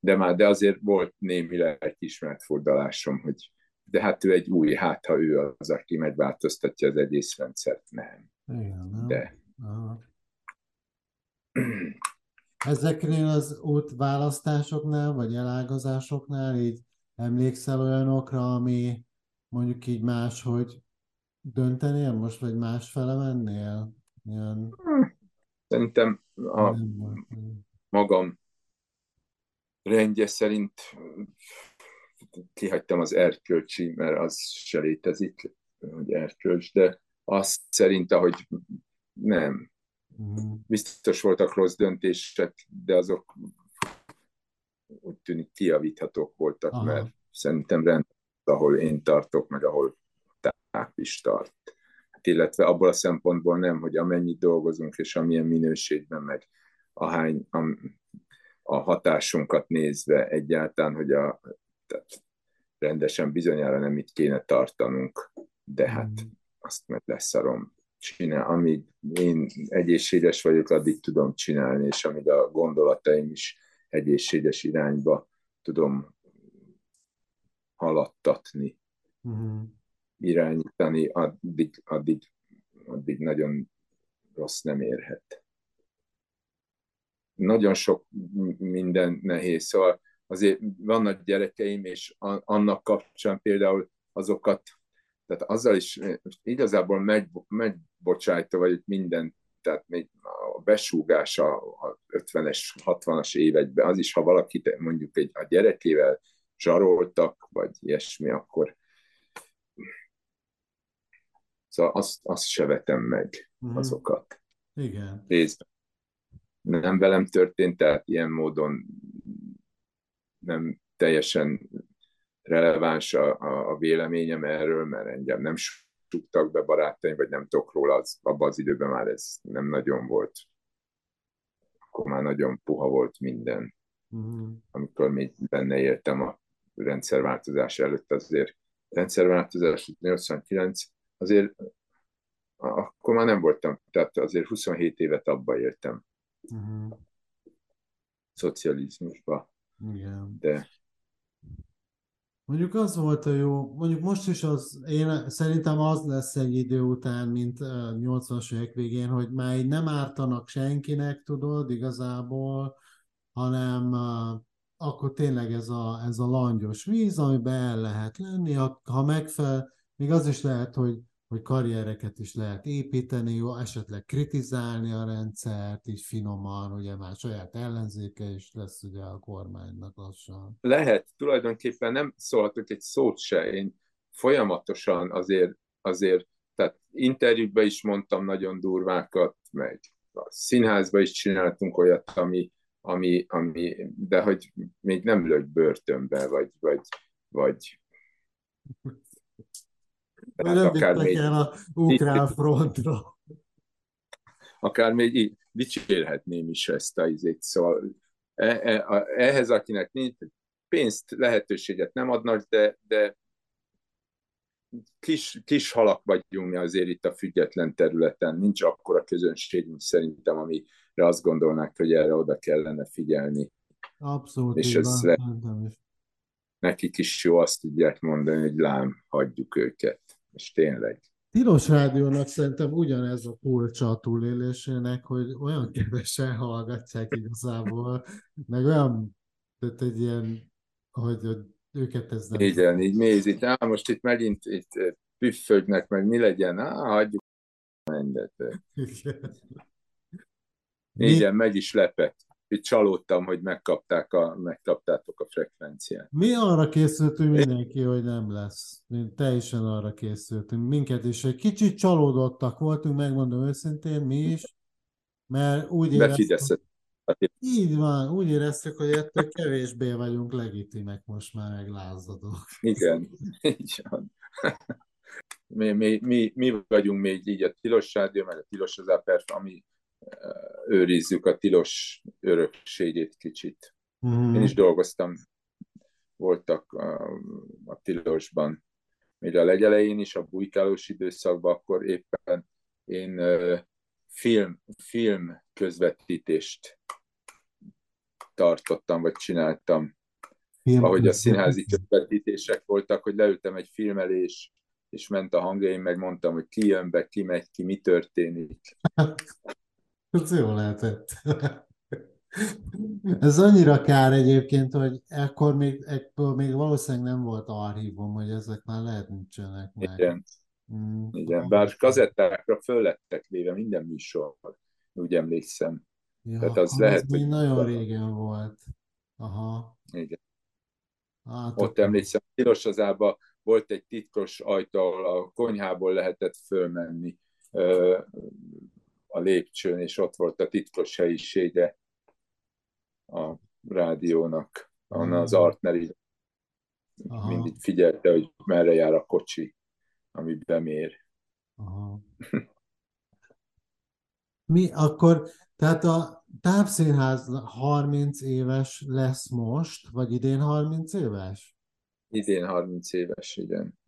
de már, de azért volt némi lelkiismeret fordalásom, hogy de hát ő egy új, hát ha ő az, aki megváltoztatja az egész rendszert, nem. Igen, nem? De. Aha. Ezeknél az útválasztásoknál, vagy elágazásoknál így emlékszel olyanokra, ami mondjuk így más, hogy döntenél most, vagy más fele mennél? Ilyen... Szerintem a magam rendje szerint kihagytam az erkölcsi, mert az se létezik, hogy erkölcs, de azt szerint, ahogy nem. Mhm. Biztos voltak rossz döntések, de azok úgy tűnik kiavíthatók voltak, Aha. mert szerintem rend, ahol én tartok, meg ahol táp is tart. Hát illetve abból a szempontból nem, hogy amennyit dolgozunk, és amilyen minőségben, meg ahány, a, a hatásunkat nézve egyáltalán, hogy a, tehát rendesen bizonyára nem itt kéne tartanunk, de hát mm. azt meg leszarom csinál, amíg én egészséges vagyok, addig tudom csinálni, és amíg a gondolataim is egészséges irányba tudom haladtatni, uh-huh. irányítani, addig, addig, addig nagyon rossz nem érhet. Nagyon sok minden nehéz, szóval azért vannak gyerekeim, és annak kapcsán például azokat, tehát azzal is igazából megy, megbocsájtva vagyok minden, tehát még a besúgás a 50-es, 60-as években, az is, ha valakit mondjuk egy, a gyerekével zsaroltak, vagy ilyesmi, akkor szóval azt, azt se vetem meg, mm. azokat. Igen. Részben. Nem velem történt, tehát ilyen módon nem teljesen releváns a, a, a véleményem erről, mert engem nem suktak be barátaim, vagy nem tudok róla, az, abban az időben már ez nem nagyon volt. Akkor már nagyon puha volt minden. Uh-huh. Amikor még benne éltem a rendszerváltozás előtt, azért rendszerváltozás 89, azért akkor már nem voltam, tehát azért 27 évet abba éltem. Uh-huh. Szocializmusba. Igen. De Mondjuk az volt a jó, mondjuk most is az, én szerintem az lesz egy idő után, mint 80-as évek végén, hogy már így nem ártanak senkinek, tudod, igazából, hanem akkor tényleg ez a, ez a langyos víz, amiben el lehet lenni, ha, ha megfelel, még az is lehet, hogy hogy karriereket is lehet építeni, jó, esetleg kritizálni a rendszert, így finoman, ugye már saját ellenzéke is lesz ugye a kormánynak lassan. Lehet, tulajdonképpen nem szólhatok egy szót se, én folyamatosan azért, azért tehát interjúkban is mondtam nagyon durvákat, meg a színházban is csináltunk olyat, ami, ami, ami de hogy még nem lőtt börtönbe, vagy, vagy, vagy [laughs] tehát akár még, el a ukrán frontra. Akár még így dicsérhetném is ezt a izét, szóval e, e, ehhez, akinek nincs pénzt, lehetőséget nem adnak, de, de kis, kis halak vagyunk mi azért itt a független területen, nincs akkora közönségünk szerintem, amire azt gondolnák, hogy erre oda kellene figyelni. Abszolút. És ez le, nekik is jó azt tudják mondani, hogy lám, hagyjuk őket és tényleg. Tilos rádiónak szerintem ugyanez a kulcsa a túlélésének, hogy olyan kevesen hallgatják igazából, meg olyan, tehát egy ilyen, hogy őket ez nem... Igen, így nézik, á, most itt megint itt püffögnek, meg mi legyen, á, hagyjuk mindet. Igen. Igen, meg is lepett itt csalódtam, hogy megkapták a, megkaptátok a frekvenciát. Mi arra készültünk mindenki, hogy nem lesz. Mi teljesen arra készültünk. Minket is egy kicsit csalódottak voltunk, megmondom őszintén, mi is, mert úgy éreztük, így van, úgy éreztük, hogy ettől kevésbé vagyunk legitimek most már, meg lázadók. Igen, [laughs] így van. Mi, mi, mi, mi vagyunk még így a Tilos Rádió, meg a Tilos az ami őrizzük a tilos örökségét kicsit. Mm. Én is dolgoztam, voltak a, a tilosban, még a legelején is, a bujkálós időszakban, akkor éppen én film, film közvetítést tartottam, vagy csináltam. Film Ahogy a színházi közvetítések voltak, hogy leültem egy film elé, és, és ment a hangja, én meg mondtam, hogy ki jön be, ki megy ki, mi történik. [laughs] Ez jó lehetett. Ez annyira kár egyébként, hogy ekkor még, ekkor még valószínűleg nem volt archívum, hogy ezek már lehet nincsenek meg. Igen. Mm. Igen, bár kazettákra föl lettek véve minden műsor, úgy emlékszem. Ja, Tehát az lehet, hogy... nagyon régen volt. Aha. Igen. Hát, Ott akkor... emlékszem, Tilosazába volt egy titkos ajtó, ahol a konyhából lehetett fölmenni a lépcsőn, és ott volt a titkos helyisége a rádiónak, ahonnan az hmm. Artneri mindig figyelte, hogy merre jár a kocsi, ami bemér. Aha. Mi akkor, tehát a tápszínház 30 éves lesz most, vagy idén 30 éves? Idén 30 éves, igen.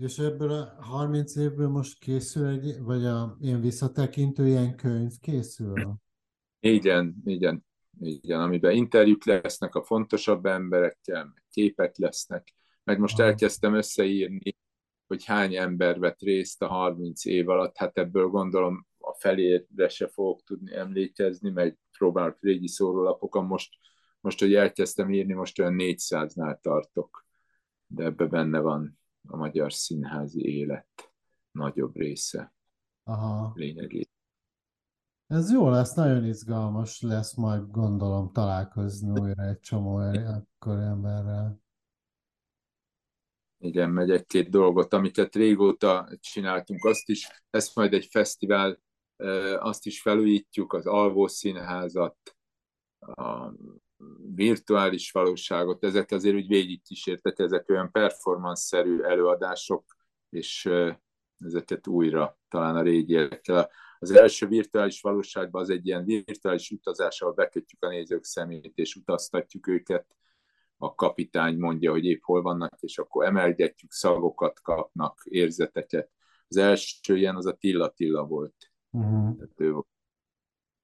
És ebből a 30 évből most készül egy, vagy a ilyen visszatekintő ilyen könyv készül? Igen, igen, igen, amiben interjúk lesznek a fontosabb emberekkel, meg képek lesznek, meg most elkezdtem összeírni, hogy hány ember vett részt a 30 év alatt, hát ebből gondolom a felére se fogok tudni emlékezni, meg próbálok régi szórólapokon, most, most, hogy elkezdtem írni, most olyan 400-nál tartok, de ebbe benne van a magyar színházi élet nagyobb része. Aha. Lényegét. Ez jó lesz, nagyon izgalmas lesz majd gondolom találkozni újra egy csomó akkor emberrel. Igen, megy egy-két dolgot, amiket régóta csináltunk, azt is, ezt majd egy fesztivál, azt is felújítjuk, az Alvó Színházat, a virtuális valóságot, ezek azért úgy végigkísértek, ezek olyan performance-szerű előadások, és ezeket újra talán a régiekkel. Az első virtuális valóságban az egy ilyen virtuális utazás, ahol bekötjük a nézők szemét, és utaztatjuk őket. A kapitány mondja, hogy épp hol vannak, és akkor emelgetjük, szagokat kapnak, érzeteket. Az első ilyen az a Tilla Tilla volt. Uh-huh. Tehát ő volt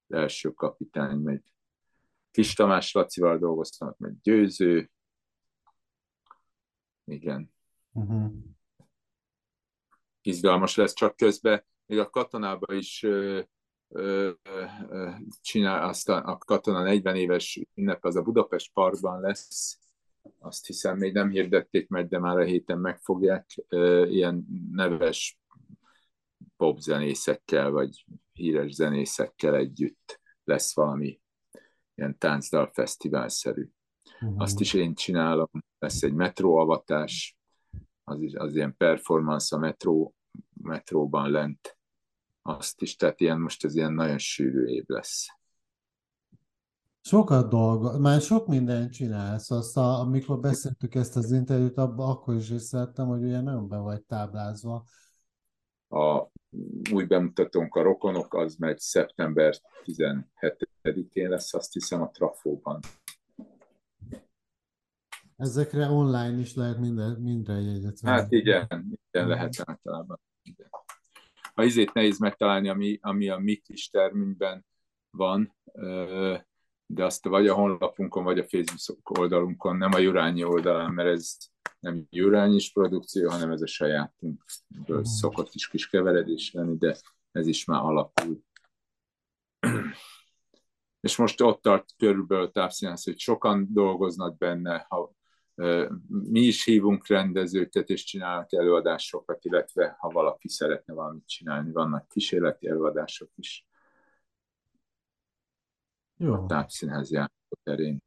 az első kapitány, meg Kis Tamás Lacival dolgoztam, meg Győző. Igen. Uh-huh. Izgalmas lesz, csak közben még a katonában is ö, ö, ö, csinál, aztán a katona 40 éves ünnep, az a Budapest Parkban lesz, azt hiszem még nem hirdették meg, de már a héten megfogják, ö, ilyen neves popzenészekkel, vagy híres zenészekkel együtt lesz valami ilyen táncdal fesztiválszerű. Uh-huh. Azt is én csinálom, lesz egy metróavatás, az, is, az ilyen performance a metró, metróban lent. Azt is, tehát ilyen, most ez ilyen nagyon sűrű év lesz. Sokat dolgo, már sok mindent csinálsz. Azt, a, amikor beszéltük ezt az interjút, abban akkor is észrevettem, hogy ugye nagyon be vagy táblázva. A új bemutatónk a Rokonok, az megy szeptember 17-én lesz, azt hiszem a Trafóban. Ezekre online is lehet minden, minden jegyet venni. Hát igen, igen lehet általában. Igen. A izét nehéz megtalálni, ami, ami a mi kis termünkben van, de azt vagy a honlapunkon, vagy a Facebook oldalunkon, nem a Jurányi oldalán, mert ez nem Jurányis produkció, hanem ez a sajátunk. Ebből szokott is kis keveredés lenni, de ez is már alapul. És most ott tart körülbelül távszínház, hogy sokan dolgoznak benne, ha mi is hívunk rendezőket, és csinálnak előadásokat, illetve ha valaki szeretne valamit csinálni, vannak kísérleti előadások is. Jó. A tápszínház terén.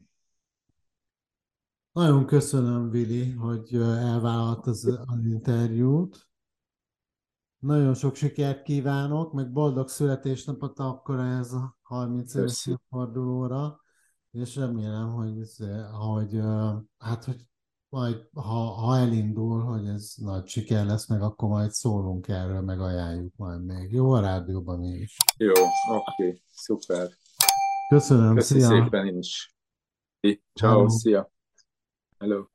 Nagyon köszönöm, Vili, hogy elvállalt az, az interjút. Nagyon sok sikert kívánok, meg boldog születésnapot akkor ez a 30 éves fordulóra, és remélem, hogy, hogy, hát, hogy majd, ha, ha elindul, hogy ez nagy siker lesz, meg akkor majd szólunk erről, meg ajánljuk majd még. Jó a rádióban is. Jó, oké, okay, szuper. Köszönöm, Köszi szia. szépen is. Ciao, szia. Hello.